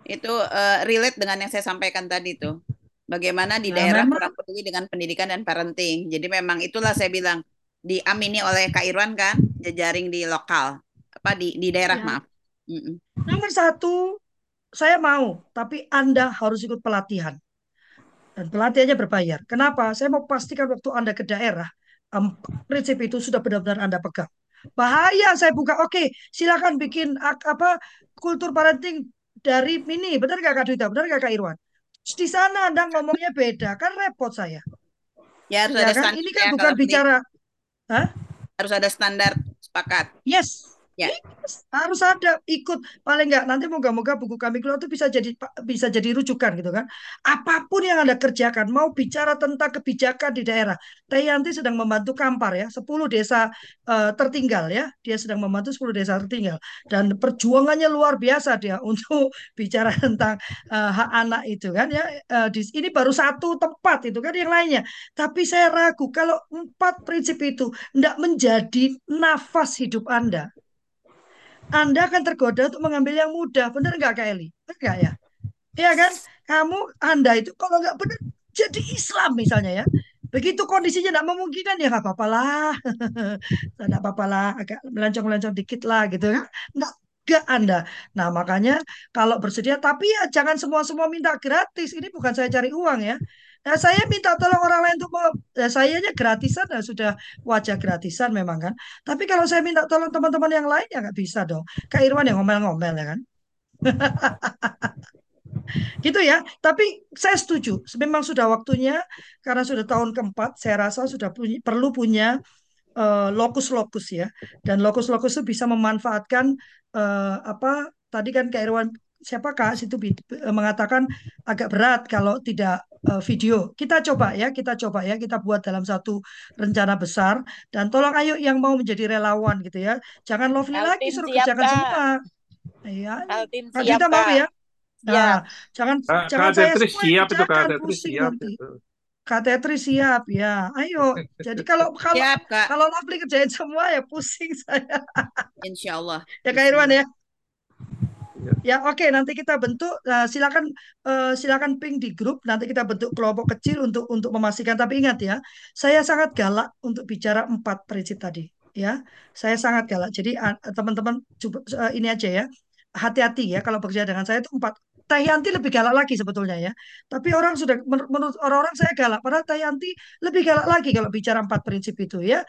itu eh, relate dengan yang saya sampaikan tadi tuh. Bagaimana di Nah, daerah memang kurang peduli dengan pendidikan dan parenting. Jadi memang itulah saya bilang diamini oleh Kak Irwan kan, jejaring di lokal apa di di daerah ya. maaf. Mm-mm. Nomor satu, saya mau, tapi Anda harus ikut pelatihan. Dan pelatihannya berbayar. Kenapa? Saya mau pastikan waktu Anda ke daerah, em, prinsip itu sudah benar-benar Anda pegang. Bahaya saya buka, oke, silakan bikin apa kultur parenting dari ini, benar nggak Kak Duita? Benar nggak Kak Irwan? Di sana Anda ngomongnya beda, kan repot saya. Ya harus Ya ada kan? Ini kan ya bukan bicara, Hah? Harus ada standar sepakat. Yes, Ya. yes, harus ada ikut paling nggak nanti moga-moga buku kami keluar itu bisa jadi bisa jadi rujukan gitu kan. Apa pun yang anda kerjakan, mau bicara tentang kebijakan di daerah, Tayanti sedang membantu Kampar ya, 10 desa eh, tertinggal ya, dia sedang membantu 10 desa tertinggal dan perjuangannya luar biasa dia untuk bicara tentang eh, hak anak itu kan ya. Di, ini baru satu tempat itu kan yang lainnya. Tapi saya ragu kalau empat prinsip itu tidak menjadi nafas hidup Anda. Anda akan tergoda untuk mengambil yang mudah. Benar nggak Kak Eli? Benar nggak ya? Iya kan? Kamu, Anda itu kalau nggak benar jadi Islam misalnya ya. Begitu kondisinya tidak memungkinkan ya nggak apa-apa lah. Tidak apa-apa lah. Agak melencong-melencong dikit lah gitu kan. Nggak nggak Anda. Nah makanya kalau bersedia, tapi ya jangan semua-semua minta gratis. Ini bukan saya cari uang ya. Nah, saya minta tolong orang lain untuk ya, saya aja gratisan ya sudah wajah gratisan memang kan. Tapi kalau saya minta tolong teman-teman yang lain ya nggak bisa dong. Kak Irwan yang ngomel-ngomel ya kan. Gitu ya. Tapi saya setuju. Memang sudah waktunya karena sudah tahun keempat. Saya rasa sudah perlu punya eh, lokus-lokus ya. Dan lokus-lokus itu bisa memanfaatkan eh, apa tadi kan Kak Irwan siapa Kak situ eh, mengatakan agak berat kalau tidak eh, video. Kita coba ya, kita coba ya, kita buat dalam satu rencana besar dan tolong ayo yang mau menjadi relawan gitu ya. Jangan lovely lagi Altin suruh siap kerjakan Kak. semua. Iya, Altin Kak siap Dita mau ya? Nah, jangan Kak, jangan Kak saya Tetris semua siap itu Kak kerjakan Tetris pusing siap nanti. itu. Kak Tetris siap ya. Ayo. Jadi kalau kalau Siap Kak, kalau Lovely kerjain semua ya pusing saya. Insya Allah. Ya Kak Irwan ya. Ya oke nanti kita bentuk eh, silakan eh, silakan ping di grup nanti kita bentuk kelompok kecil untuk untuk memastikan. Tapi ingat ya saya sangat galak untuk bicara empat prinsip tadi ya. Saya sangat galak. Jadi teman-teman eh, ini aja ya. Hati-hati ya kalau bekerja dengan saya itu empat Teh Yanti lebih galak lagi sebetulnya ya. Tapi orang sudah menur- menurut orang-orang saya galak. Padahal Teh Yanti lebih galak lagi kalau bicara empat prinsip itu ya.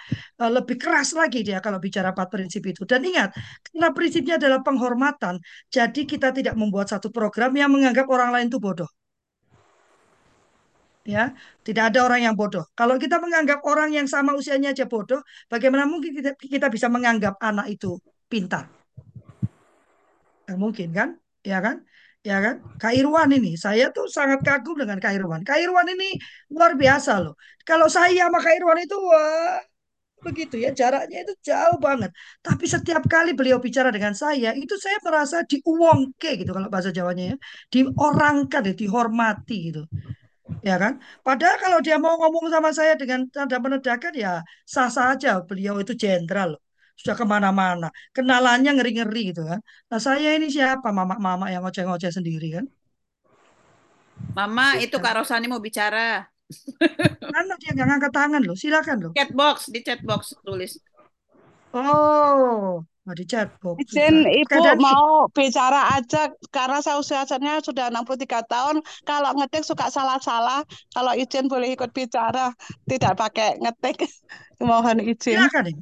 Eh, Lebih keras lagi dia kalau bicara empat prinsip itu. Dan ingat, karena prinsipnya adalah penghormatan, jadi kita tidak membuat satu program yang menganggap orang lain itu bodoh. Ya, tidak ada orang yang bodoh. Kalau kita menganggap orang yang sama usianya aja bodoh, bagaimana mungkin kita, bisa menganggap anak itu pintar? Nggak mungkin kan? Ya kan? Ya kan? Kak Irwan ini, saya tuh sangat kagum dengan Kak Irwan. Kak Irwan ini luar biasa loh. Kalau saya sama Kak Irwan itu, wah, begitu ya, jaraknya itu jauh banget. Tapi setiap kali beliau bicara dengan saya, itu saya merasa diuwongke gitu kalau bahasa Jawanya ya. Diorangkan, ya, dihormati gitu. Ya kan? Padahal kalau dia mau ngomong sama saya dengan tanda menedakan ya sah-sah aja. Beliau itu jenderal loh. Sudah ke mana-mana. Kenalannya ngeri-ngeri gitu kan. Nah saya ini siapa? Mama-mama yang ngoceh-ngoceh sendiri kan. Mama, itu Kak Rosani mau bicara. Mana dia nggak ngangkat tangan loh. Silakan loh. Chatbox, di chatbox tulis. Oh, di chatbox. Izin. Ibu Oke, Dani. mau bicara aja karena saya usianya sudah 63 tahun. Kalau ngetik suka salah-salah. Kalau izin boleh ikut bicara, tidak pakai ngetik. Mohon izin.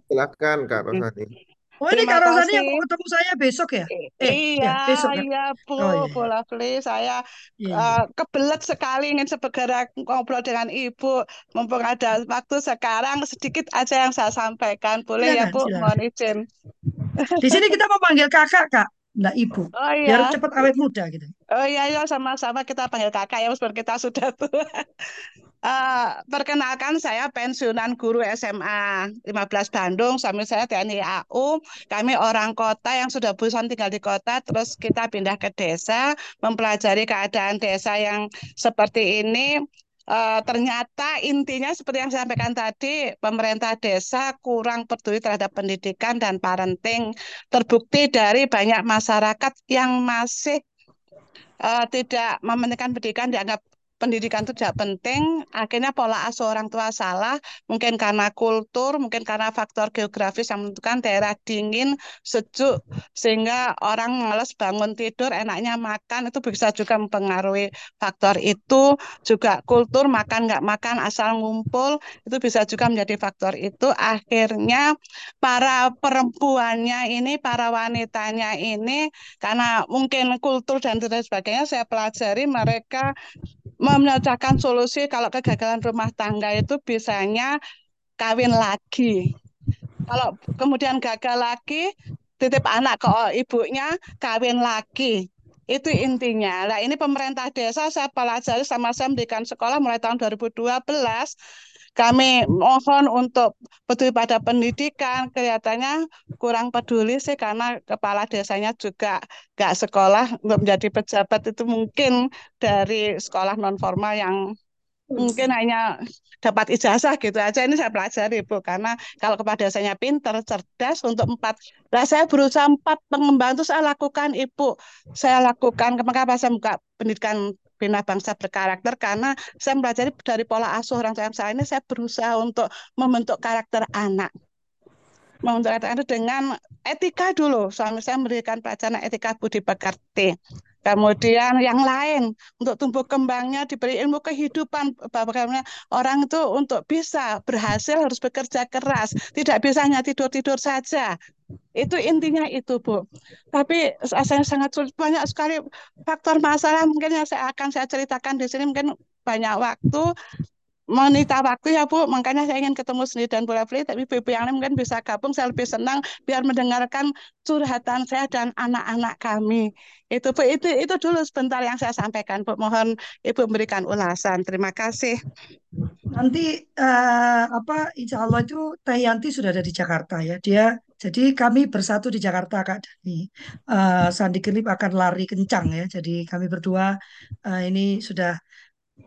Silakan Kak Rosani. Oh ini Terima Kak Rosani yang mau ketemu saya besok ya? Eh, Iya, ya besok kan? iya Bu, Oh iya, Bu Lovely. Saya iya, iya. eh, kebelet sekali ingin segera ngobrol dengan Ibu. Mumpung ada waktu sekarang, sedikit aja yang saya sampaikan. Boleh ya Silakan, Bu? silakan. Mohon izin. Di sini kita mau panggil kakak kak, nggak ibu. Oh Biar iya, cepat awet muda gitu. oh iya, iya sama-sama kita panggil kakak ya, meskipun kita sudah tua. Eh, perkenalkan saya pensiunan guru SMA 15 Bandung, suami saya TNI AU. Kami orang kota yang sudah bosan tinggal di kota, terus kita pindah ke desa, mempelajari keadaan desa yang seperti ini. Eh, ternyata intinya seperti yang saya sampaikan tadi, pemerintah desa kurang peduli terhadap pendidikan dan parenting. Terbukti dari banyak masyarakat yang masih eh, tidak mementingkan pendidikan dianggap pendidikan itu tidak penting, akhirnya pola asuh orang tua salah, mungkin karena kultur, mungkin karena faktor geografis yang menentukan daerah dingin, sejuk, sehingga orang males bangun tidur, enaknya makan, itu bisa juga mempengaruhi faktor itu, juga kultur makan nggak makan asal ngumpul, itu bisa juga menjadi faktor itu, akhirnya para perempuannya ini, para wanitanya ini, karena mungkin kultur dan lain sebagainya, saya pelajari mereka memecahkan solusi kalau kegagalan rumah tangga itu bisanya kawin lagi. Kalau kemudian gagal lagi, titip anak ke ibunya, kawin lagi. Itu intinya. Nah, ini pemerintah desa saya pelajari sama saya mendirikan sekolah mulai tahun 2012. Kami mohon untuk peduli pada pendidikan, kelihatannya kurang peduli sih karena kepala desanya juga nggak sekolah, untuk menjadi pejabat itu mungkin dari sekolah non formal yang mungkin hanya dapat ijazah gitu aja. Ini saya pelajari Bu karena kalau kepala desanya pinter cerdas untuk empat nah saya berusaha empat pengembangan itu saya lakukan Ibu. Saya lakukan kenapa saya buka pendidikan bina bangsa berkarakter karena saya pelajari dari pola asuh orang tua saya ini saya berusaha untuk membentuk karakter anak. Membentuk karakter anak dengan etika dulu. Suami saya memberikan pelajaran etika budi pekerti Kemudian yang lain untuk tumbuh kembangnya diberi ilmu kehidupan bagaimana orang itu untuk bisa berhasil harus bekerja keras, tidak bisa hanya tidur-tidur saja. Itu intinya itu, Bu. Tapi saya sangat sulit banyak sekali faktor masalah mungkin yang saya akan saya ceritakan di sini mungkin banyak waktu menita waktu ya Bu, makanya saya ingin ketemu sendiri dan bola beli, tapi ibu yang lain mungkin bisa gabung, saya lebih senang biar mendengarkan curhatan saya dan anak-anak kami. Itu Bu, itu itu dulu sebentar yang saya sampaikan Bu. Mohon Ibu memberikan ulasan. Terima kasih. Nanti eh, apa Insya Allah itu Teh Yanti sudah ada di Jakarta ya. Dia jadi kami bersatu di Jakarta Kak Dani. Eh, Sandi Kelip akan lari kencang ya. Jadi kami berdua eh, ini sudah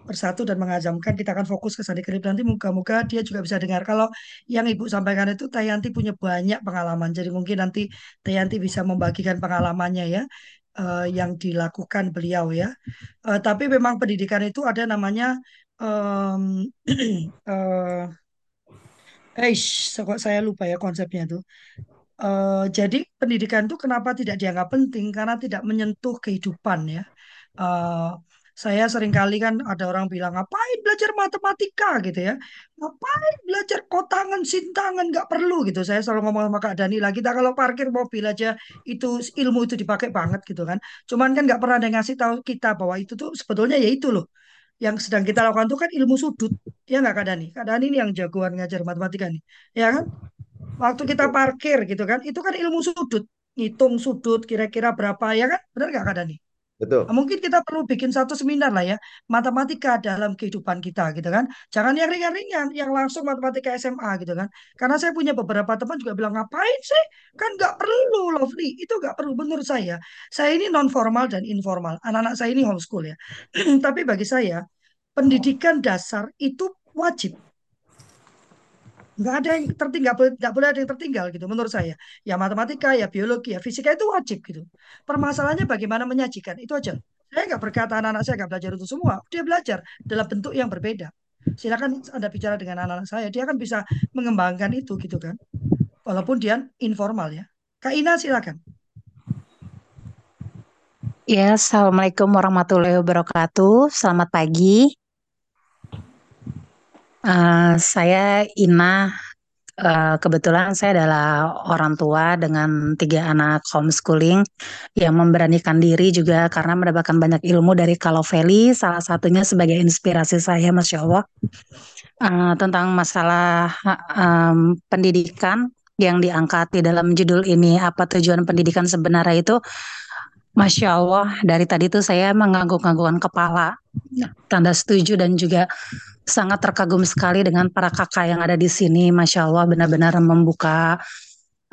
bersatu dan mengajamkan kita akan fokus ke Sandi Kelip nanti moga-moga dia juga bisa dengar. Kalau yang Ibu sampaikan itu Teh Yanti punya banyak pengalaman. Jadi mungkin nanti Teh Yanti bisa membagikan pengalamannya ya eh, yang dilakukan beliau ya. Eh, tapi memang pendidikan itu ada namanya em, eh eish, kok saya lupa ya konsepnya itu. Eh, jadi pendidikan itu kenapa tidak dianggap penting? Karena tidak menyentuh kehidupan ya. Eh, saya sering kali kan ada orang bilang ngapain belajar matematika gitu ya, ngapain belajar kotangan, sintangan nggak perlu gitu. Saya selalu ngomong sama Kak Dani lah, kita kalau parkir mobil aja itu ilmu itu dipakai banget gitu kan. Cuman kan nggak pernah ada yang ngasih tahu kita bahwa itu tuh sebetulnya ya itu loh yang sedang kita lakukan itu kan ilmu sudut ya nggak Kak Dani? Kak Dani ini yang jagoan ngajar matematika nih, ya kan? Waktu kita parkir gitu kan, itu kan ilmu sudut, ngitung sudut kira-kira berapa ya kan? Benar nggak Kak Dani? Betul. Nah, Mungkin kita perlu bikin satu seminar lah ya, matematika dalam kehidupan kita gitu kan. Jangan yang ringan-ringan, yang langsung matematika SMA gitu kan. Karena saya punya beberapa teman juga bilang, ngapain sih? Kan nggak perlu, Lovely. Itu nggak perlu menurut saya. Saya ini non formal dan informal. Anak-anak saya ini homeschool ya. Tapi bagi saya, pendidikan dasar itu wajib nggak ada yang tertinggal nggak boleh ada yang tertinggal gitu menurut saya. Ya matematika ya biologi ya fisika itu wajib gitu. Permasalahannya bagaimana menyajikan itu aja. Saya nggak berkata anak-anak saya nggak belajar itu semua. Dia belajar dalam bentuk yang berbeda. Silakan anda bicara dengan anak-anak saya dia akan bisa mengembangkan itu gitu kan. Walaupun dia informal ya. Kak Ina silakan. Ya, Assalamualaikum warahmatullahi wabarakatuh. Selamat pagi. Eh, saya Ina. Eh, kebetulan saya adalah orang tua dengan tiga anak homeschooling yang memberanikan diri juga karena mendapatkan banyak ilmu dari Valley, salah satunya sebagai inspirasi saya, Masya Allah, Eh, tentang masalah em, pendidikan yang diangkat di dalam judul ini, apa tujuan pendidikan sebenarnya itu Masya Allah, dari tadi tuh saya mengangguk-anggukan kepala, tanda setuju dan juga sangat terkagum sekali dengan para kakak yang ada di sini. Masya Allah, benar-benar membuka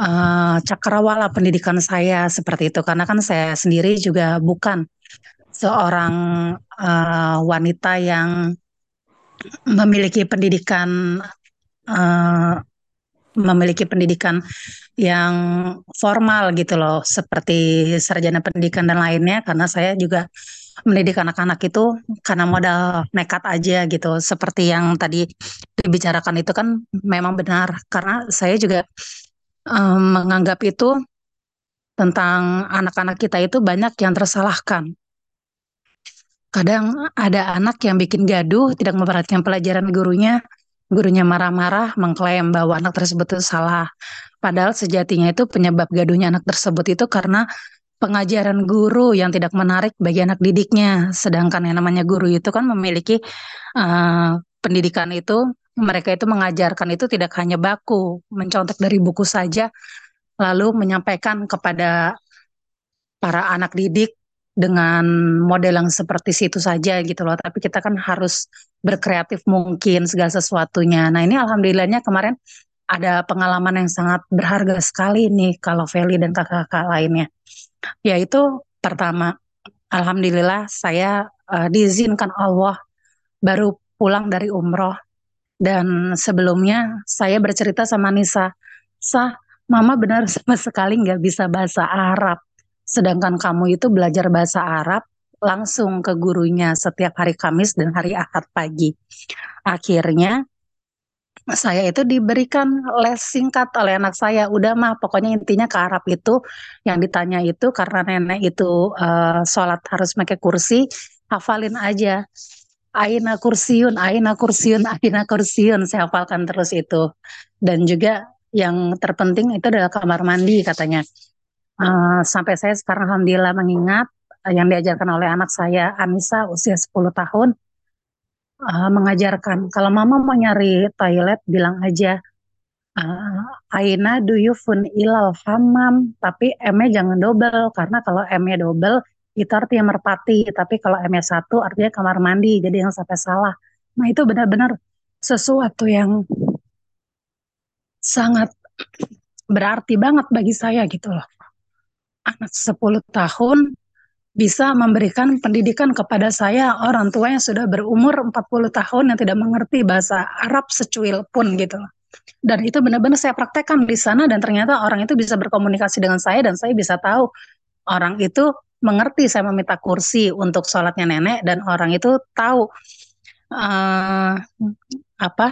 uh, cakrawala pendidikan saya seperti itu. Karena kan saya sendiri juga bukan seorang uh, wanita yang memiliki pendidikan uh, memiliki pendidikan yang formal gitu loh, seperti sarjana pendidikan dan lainnya, karena saya juga mendidik anak-anak itu karena modal nekat aja gitu. Seperti yang tadi dibicarakan itu kan memang benar, karena saya juga um, menganggap itu tentang anak-anak kita itu banyak yang tersalahkan. Kadang ada anak yang bikin gaduh, tidak memperhatikan pelajaran gurunya, gurunya marah-marah, mengklaim bahwa anak tersebut itu salah. Padahal sejatinya itu penyebab gaduhnya anak tersebut itu karena pengajaran guru yang tidak menarik bagi anak didiknya. Sedangkan yang namanya guru itu kan memiliki uh, pendidikan itu, mereka itu mengajarkan itu tidak hanya baku, mencontek dari buku saja, lalu menyampaikan kepada para anak didik dengan model yang seperti situ saja gitu loh. Tapi kita kan harus berkreatif mungkin segala sesuatunya. Nah ini alhamdulillahnya kemarin ada pengalaman yang sangat berharga sekali nih kalau Feli dan kakak-kakak lainnya. Yaitu pertama, alhamdulillah saya uh, diizinkan Allah baru pulang dari umroh. Dan sebelumnya saya bercerita sama Nisa, sah, mama benar sama sekali nggak bisa bahasa Arab. Sedangkan kamu itu belajar bahasa Arab langsung ke gurunya setiap hari Kamis dan hari Ahad pagi. Akhirnya saya itu diberikan les singkat oleh anak saya. Udah mah pokoknya intinya ke Arab itu yang ditanya itu karena nenek itu uh, sholat harus pakai kursi, hafalin aja. Aina kursiun, aina kursiun, aina kursiun. Saya hafalkan terus itu. Dan juga yang terpenting itu adalah kamar mandi katanya. Uh, sampai saya sekarang alhamdulillah mengingat uh, yang diajarkan oleh anak saya Anissa usia 10 tahun uh, mengajarkan. Kalau mama mau nyari toilet bilang aja uh, Aina do you fun ilal hamam tapi M-nya jangan double karena kalau M-nya double itu artinya merpati. Tapi kalau M-nya satu artinya kamar mandi jadi yang sampai salah. Nah itu benar-benar sesuatu yang sangat berarti banget bagi saya gitu loh. Anak 10 tahun bisa memberikan pendidikan kepada saya orang tua yang sudah berumur 40 tahun yang tidak mengerti bahasa Arab secuil pun gitu. Dan itu benar-benar saya praktekkan di sana dan ternyata orang itu bisa berkomunikasi dengan saya dan saya bisa tahu orang itu mengerti saya meminta kursi untuk sholatnya nenek dan orang itu tahu uh, apa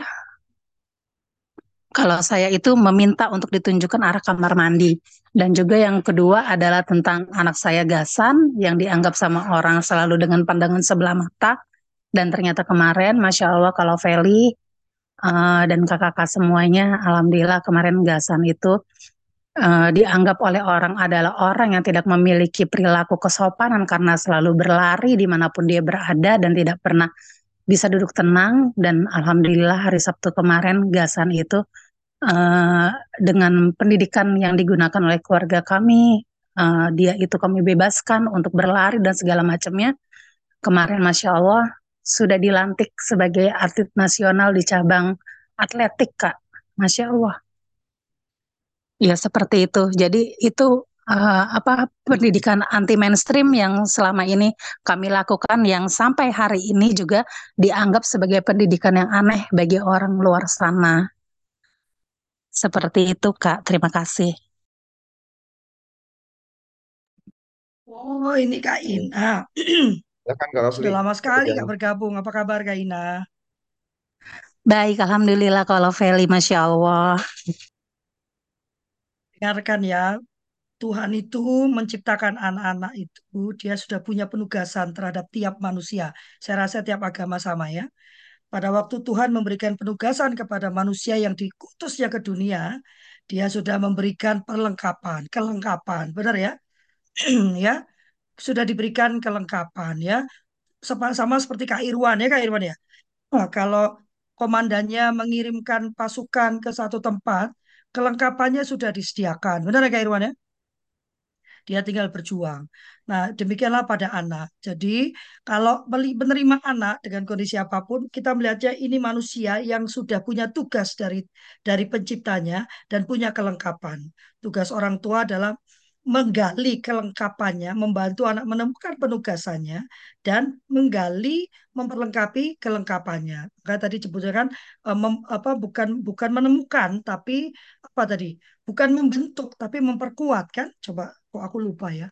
kalau saya itu meminta untuk ditunjukkan arah kamar mandi. Dan juga yang kedua adalah tentang anak saya Gasan yang dianggap sama orang selalu dengan pandangan sebelah mata. Dan ternyata kemarin, Masya Allah kalau Feli uh, dan kakak-kakak semuanya, Alhamdulillah kemarin Gasan itu uh, dianggap oleh orang adalah orang yang tidak memiliki perilaku kesopanan karena selalu berlari di mana pun dia berada dan tidak pernah bisa duduk tenang. Dan Alhamdulillah hari Sabtu kemarin Gasan itu uh, dengan pendidikan yang digunakan oleh keluarga kami, uh, dia itu kami bebaskan untuk berlari dan segala macamnya. Kemarin, masya Allah, sudah dilantik sebagai atlet nasional di cabang atletik, kak. Masya Allah. Ya seperti itu. Jadi itu uh, apa pendidikan anti mainstream yang selama ini kami lakukan yang sampai hari ini juga dianggap sebagai pendidikan yang aneh bagi orang luar sana. Seperti itu, Kak. Terima kasih. Oh, ini Kak Ina. Silakan Kak Rafli. Sudah lama sekali Kak bergabung. Apa kabar Kak Ina? Baik, Alhamdulillah kalau Feli, Masya Allah. Dengarkan ya, Tuhan itu menciptakan anak-anak itu, dia sudah punya penugasan terhadap tiap manusia. Saya rasa tiap agama sama ya. Pada waktu Tuhan memberikan penugasan kepada manusia yang dikutusnya ke dunia, dia sudah memberikan perlengkapan, kelengkapan, benar ya? ya, sudah diberikan kelengkapan ya. Sama, sama seperti Kak Irwan ya, Kak Irwan ya. Nah, kalau komandannya mengirimkan pasukan ke satu tempat, kelengkapannya sudah disediakan. Benar ya Kak Irwan ya? Dia tinggal berjuang. Nah, demikianlah pada anak. Jadi, kalau menerima anak dengan kondisi apa pun, kita melihatnya ini manusia yang sudah punya tugas dari dari penciptanya dan punya kelengkapan. Tugas orang tua adalah menggali kelengkapannya, membantu anak menemukan penugasannya, dan menggali, memperlengkapi kelengkapannya. Maka tadi disebutkan eh, apa bukan bukan menemukan, tapi apa tadi? Bukan membentuk, tapi memperkuat kan? Coba, kok aku lupa ya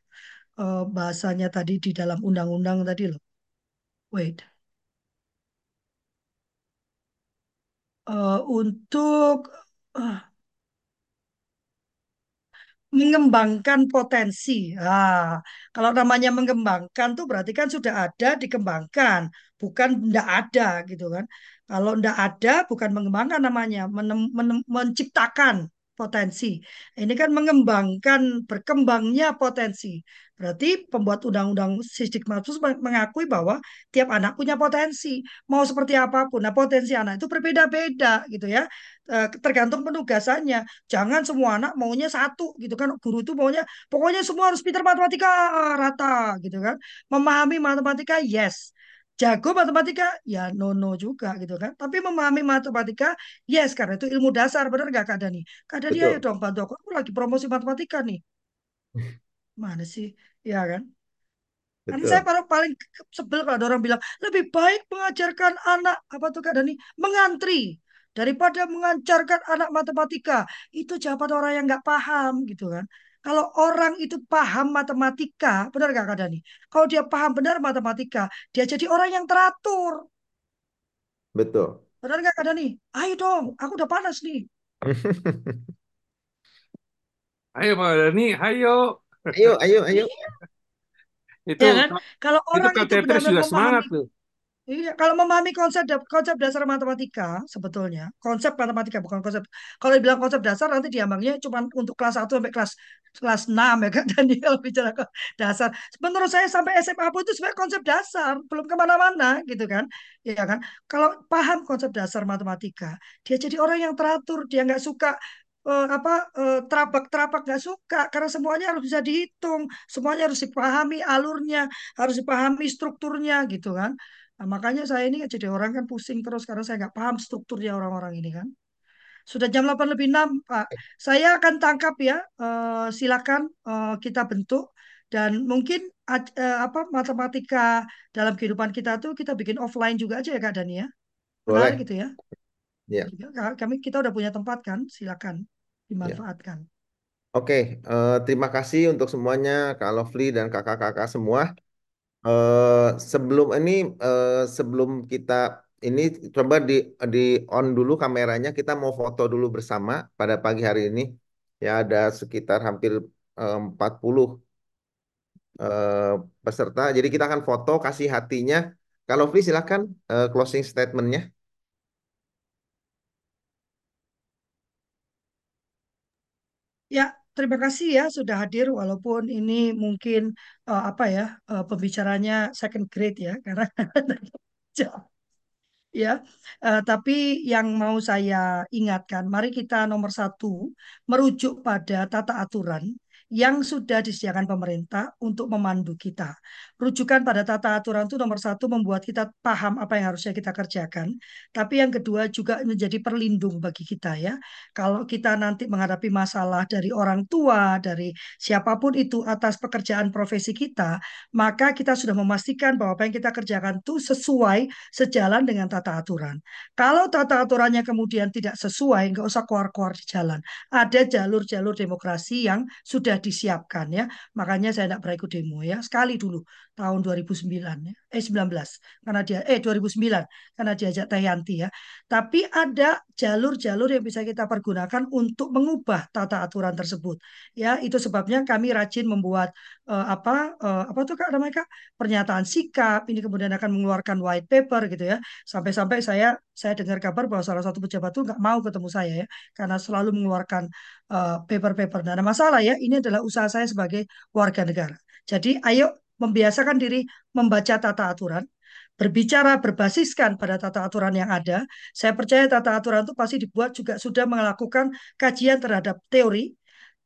uh, bahasanya tadi di dalam undang-undang tadi loh. Wait. Uh, untuk uh, mengembangkan potensi. Ah, kalau namanya mengembangkan tuh berarti kan sudah ada dikembangkan, bukan tidak ada gitu kan. Kalau tidak ada bukan mengembangkan namanya, menem, menem, menciptakan potensi. Ini kan mengembangkan berkembangnya potensi. Berarti pembuat undang-undang Sidik Masus mengakui bahwa tiap anak punya potensi, mau seperti apa pun. Nah, potensi anak itu berbeda-beda gitu ya. Eh, tergantung penugasannya. Jangan semua anak maunya satu gitu kan. Guru itu maunya pokoknya semua harus pintar matematika rata gitu kan. Memahami matematika yes jago matematika? Ya no no juga gitu kan. Tapi memahami matematika yes karena itu ilmu dasar. Benar nggak Kak Dani? Kak Dani ayo dong bantu aku aku lagi promosi matematika nih. Mana sih? Ya kan? Kan saya paling paling sebel kalau ada orang bilang lebih baik mengajarkan anak apa tuh Kak Dani? Mengantri daripada mengajarkan anak matematika. Itu jawaban orang yang nggak paham gitu kan kalau orang itu paham matematika, benar nggak Kak Dani? Kalau dia paham benar matematika, dia jadi orang yang teratur. Betul. Benar nggak Kak Dani? Ayo dong, aku udah panas nih. ayo Pak Dani, ayo. Ayo, ayo, ayo. itu ya kan? Kalau orang itu, itu benar-benar juga semangat tuh. Iya, kalau memahami konsep konsep dasar matematika sebetulnya konsep matematika bukan konsep. Kalau dibilang konsep dasar nanti diambangnya cuma untuk kelas 1 sampai kelas kelas 6 ya kan Daniel bicara ke dasar. Menurut saya sampai SMA pun itu sebenarnya konsep dasar, belum ke mana-mana gitu kan. Iya kan. Kalau paham konsep dasar matematika, dia jadi orang yang teratur, dia nggak suka uh, apa uh, terabak-terabak nggak suka karena semuanya harus bisa dihitung, semuanya harus dipahami alurnya, harus dipahami strukturnya gitu kan. Nah, makanya saya ini jadi orang kan pusing terus karena saya nggak paham strukturnya orang-orang ini kan. Sudah jam 8 lebih 6, Pak. Saya akan tangkap ya. Uh, silakan uh, kita bentuk dan mungkin uh, apa matematika dalam kehidupan kita tuh kita bikin offline juga aja ya Kak Dani ya. Menarik gitu ya. Ya. Kami kita udah punya tempat kan, silakan dimanfaatkan. Ya. Oke, uh, terima kasih untuk semuanya Kak Lovely dan kakak-kakak semua. Uh, sebelum ini uh, sebelum kita ini coba di di on dulu kameranya. Kita mau foto dulu bersama pada pagi hari ini. Ya ada sekitar hampir eh, 40 eh, peserta. Jadi kita akan foto kasih hatinya. Kalau Fli silakan eh, closing statementnya. Ya, terima kasih ya sudah hadir walaupun ini mungkin eh, apa ya eh, pembicaranya second grade ya karena ya. Eh, tapi yang mau saya ingatkan, mari kita nomor satu merujuk pada tata aturan yang sudah disediakan pemerintah untuk memandu kita. Rujukan pada tata aturan itu nomor satu membuat kita paham apa yang harusnya kita kerjakan. Tapi yang kedua juga menjadi perlindung bagi kita ya. Kalau kita nanti menghadapi masalah dari orang tua, dari siapa pun itu atas pekerjaan profesi kita, maka kita sudah memastikan bahwa apa yang kita kerjakan itu sesuai sejalan dengan tata aturan. Kalau tata aturannya kemudian tidak sesuai, nggak usah keluar-keluar di jalan. Ada jalur-jalur demokrasi yang sudah disiapkan ya. Makanya saya tidak ikut demo ya. Sekali dulu tahun 2009 ya. Eh 19 karena dia eh 2009 karena diajak Teh ya. Tapi ada jalur-jalur yang bisa kita pergunakan untuk mengubah tata aturan tersebut. Ya, itu sebabnya kami rajin membuat uh, apa uh, apa tuh Kak namanya Kak? pernyataan sikap, ini kemudian akan mengeluarkan white paper gitu ya. Sampai-sampai saya saya dengar kabar bahwa salah satu pejabat itu nggak mau ketemu saya ya karena selalu mengeluarkan uh, paper-paper. Nah, ada masalah ya. Ini adalah usaha saya sebagai warga negara. Jadi, ayo membiasakan diri membaca tata aturan, berbicara berbasiskan pada tata aturan yang ada. Saya percaya tata aturan itu pasti dibuat juga sudah melakukan kajian terhadap teori,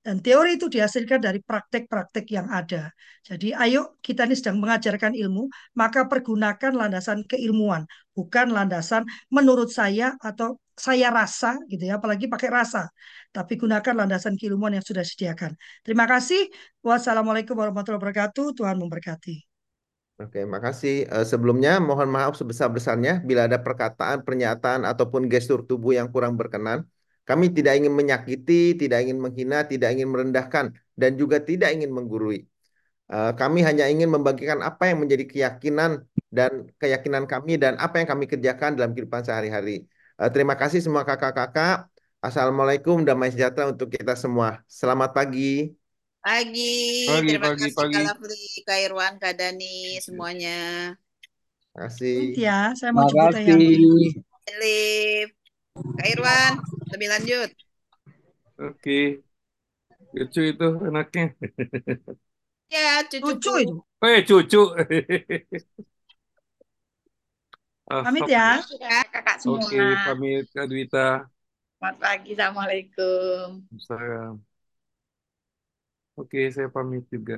dan teori itu dihasilkan dari praktek-praktek yang ada. Jadi ayo kita ini sedang mengajarkan ilmu, maka pergunakan landasan keilmuan, bukan landasan menurut saya atau saya rasa gitu ya, apalagi pakai rasa. Tapi gunakan landasan keilmuan yang sudah disediakan. Terima kasih. Wassalamualaikum warahmatullahi wabarakatuh. Tuhan memberkati. Oke, makasih. Uh, sebelumnya mohon maaf sebesar-besarnya bila ada perkataan, pernyataan ataupun gestur tubuh yang kurang berkenan. Kami tidak ingin menyakiti, tidak ingin menghina, tidak ingin merendahkan, dan juga tidak ingin menggurui. Uh, kami hanya ingin membagikan apa yang menjadi keyakinan dan keyakinan kami dan apa yang kami kerjakan dalam kehidupan sehari-hari. Uh, terima kasih semua kakak-kakak. Assalamualaikum, damai sejahtera untuk kita semua. Selamat pagi. Pagi, Pagi, terima pagi, kasih pagi. Kak Lafli, Kak Irwan, Kak Dani, semuanya. Terima kasih. Ya, saya mau Yanti. Makasih. Elif, Kak Irwan, lebih lanjut. Oke. Lucu itu anaknya. Ya, Lucu cucuku. itu. Eh, cucu. Pamit ya. Kakak semua. Oke, pamit Kak Dwita. Selamat pagi. Assalamualaikum. Salam. Oke, saya pamit juga.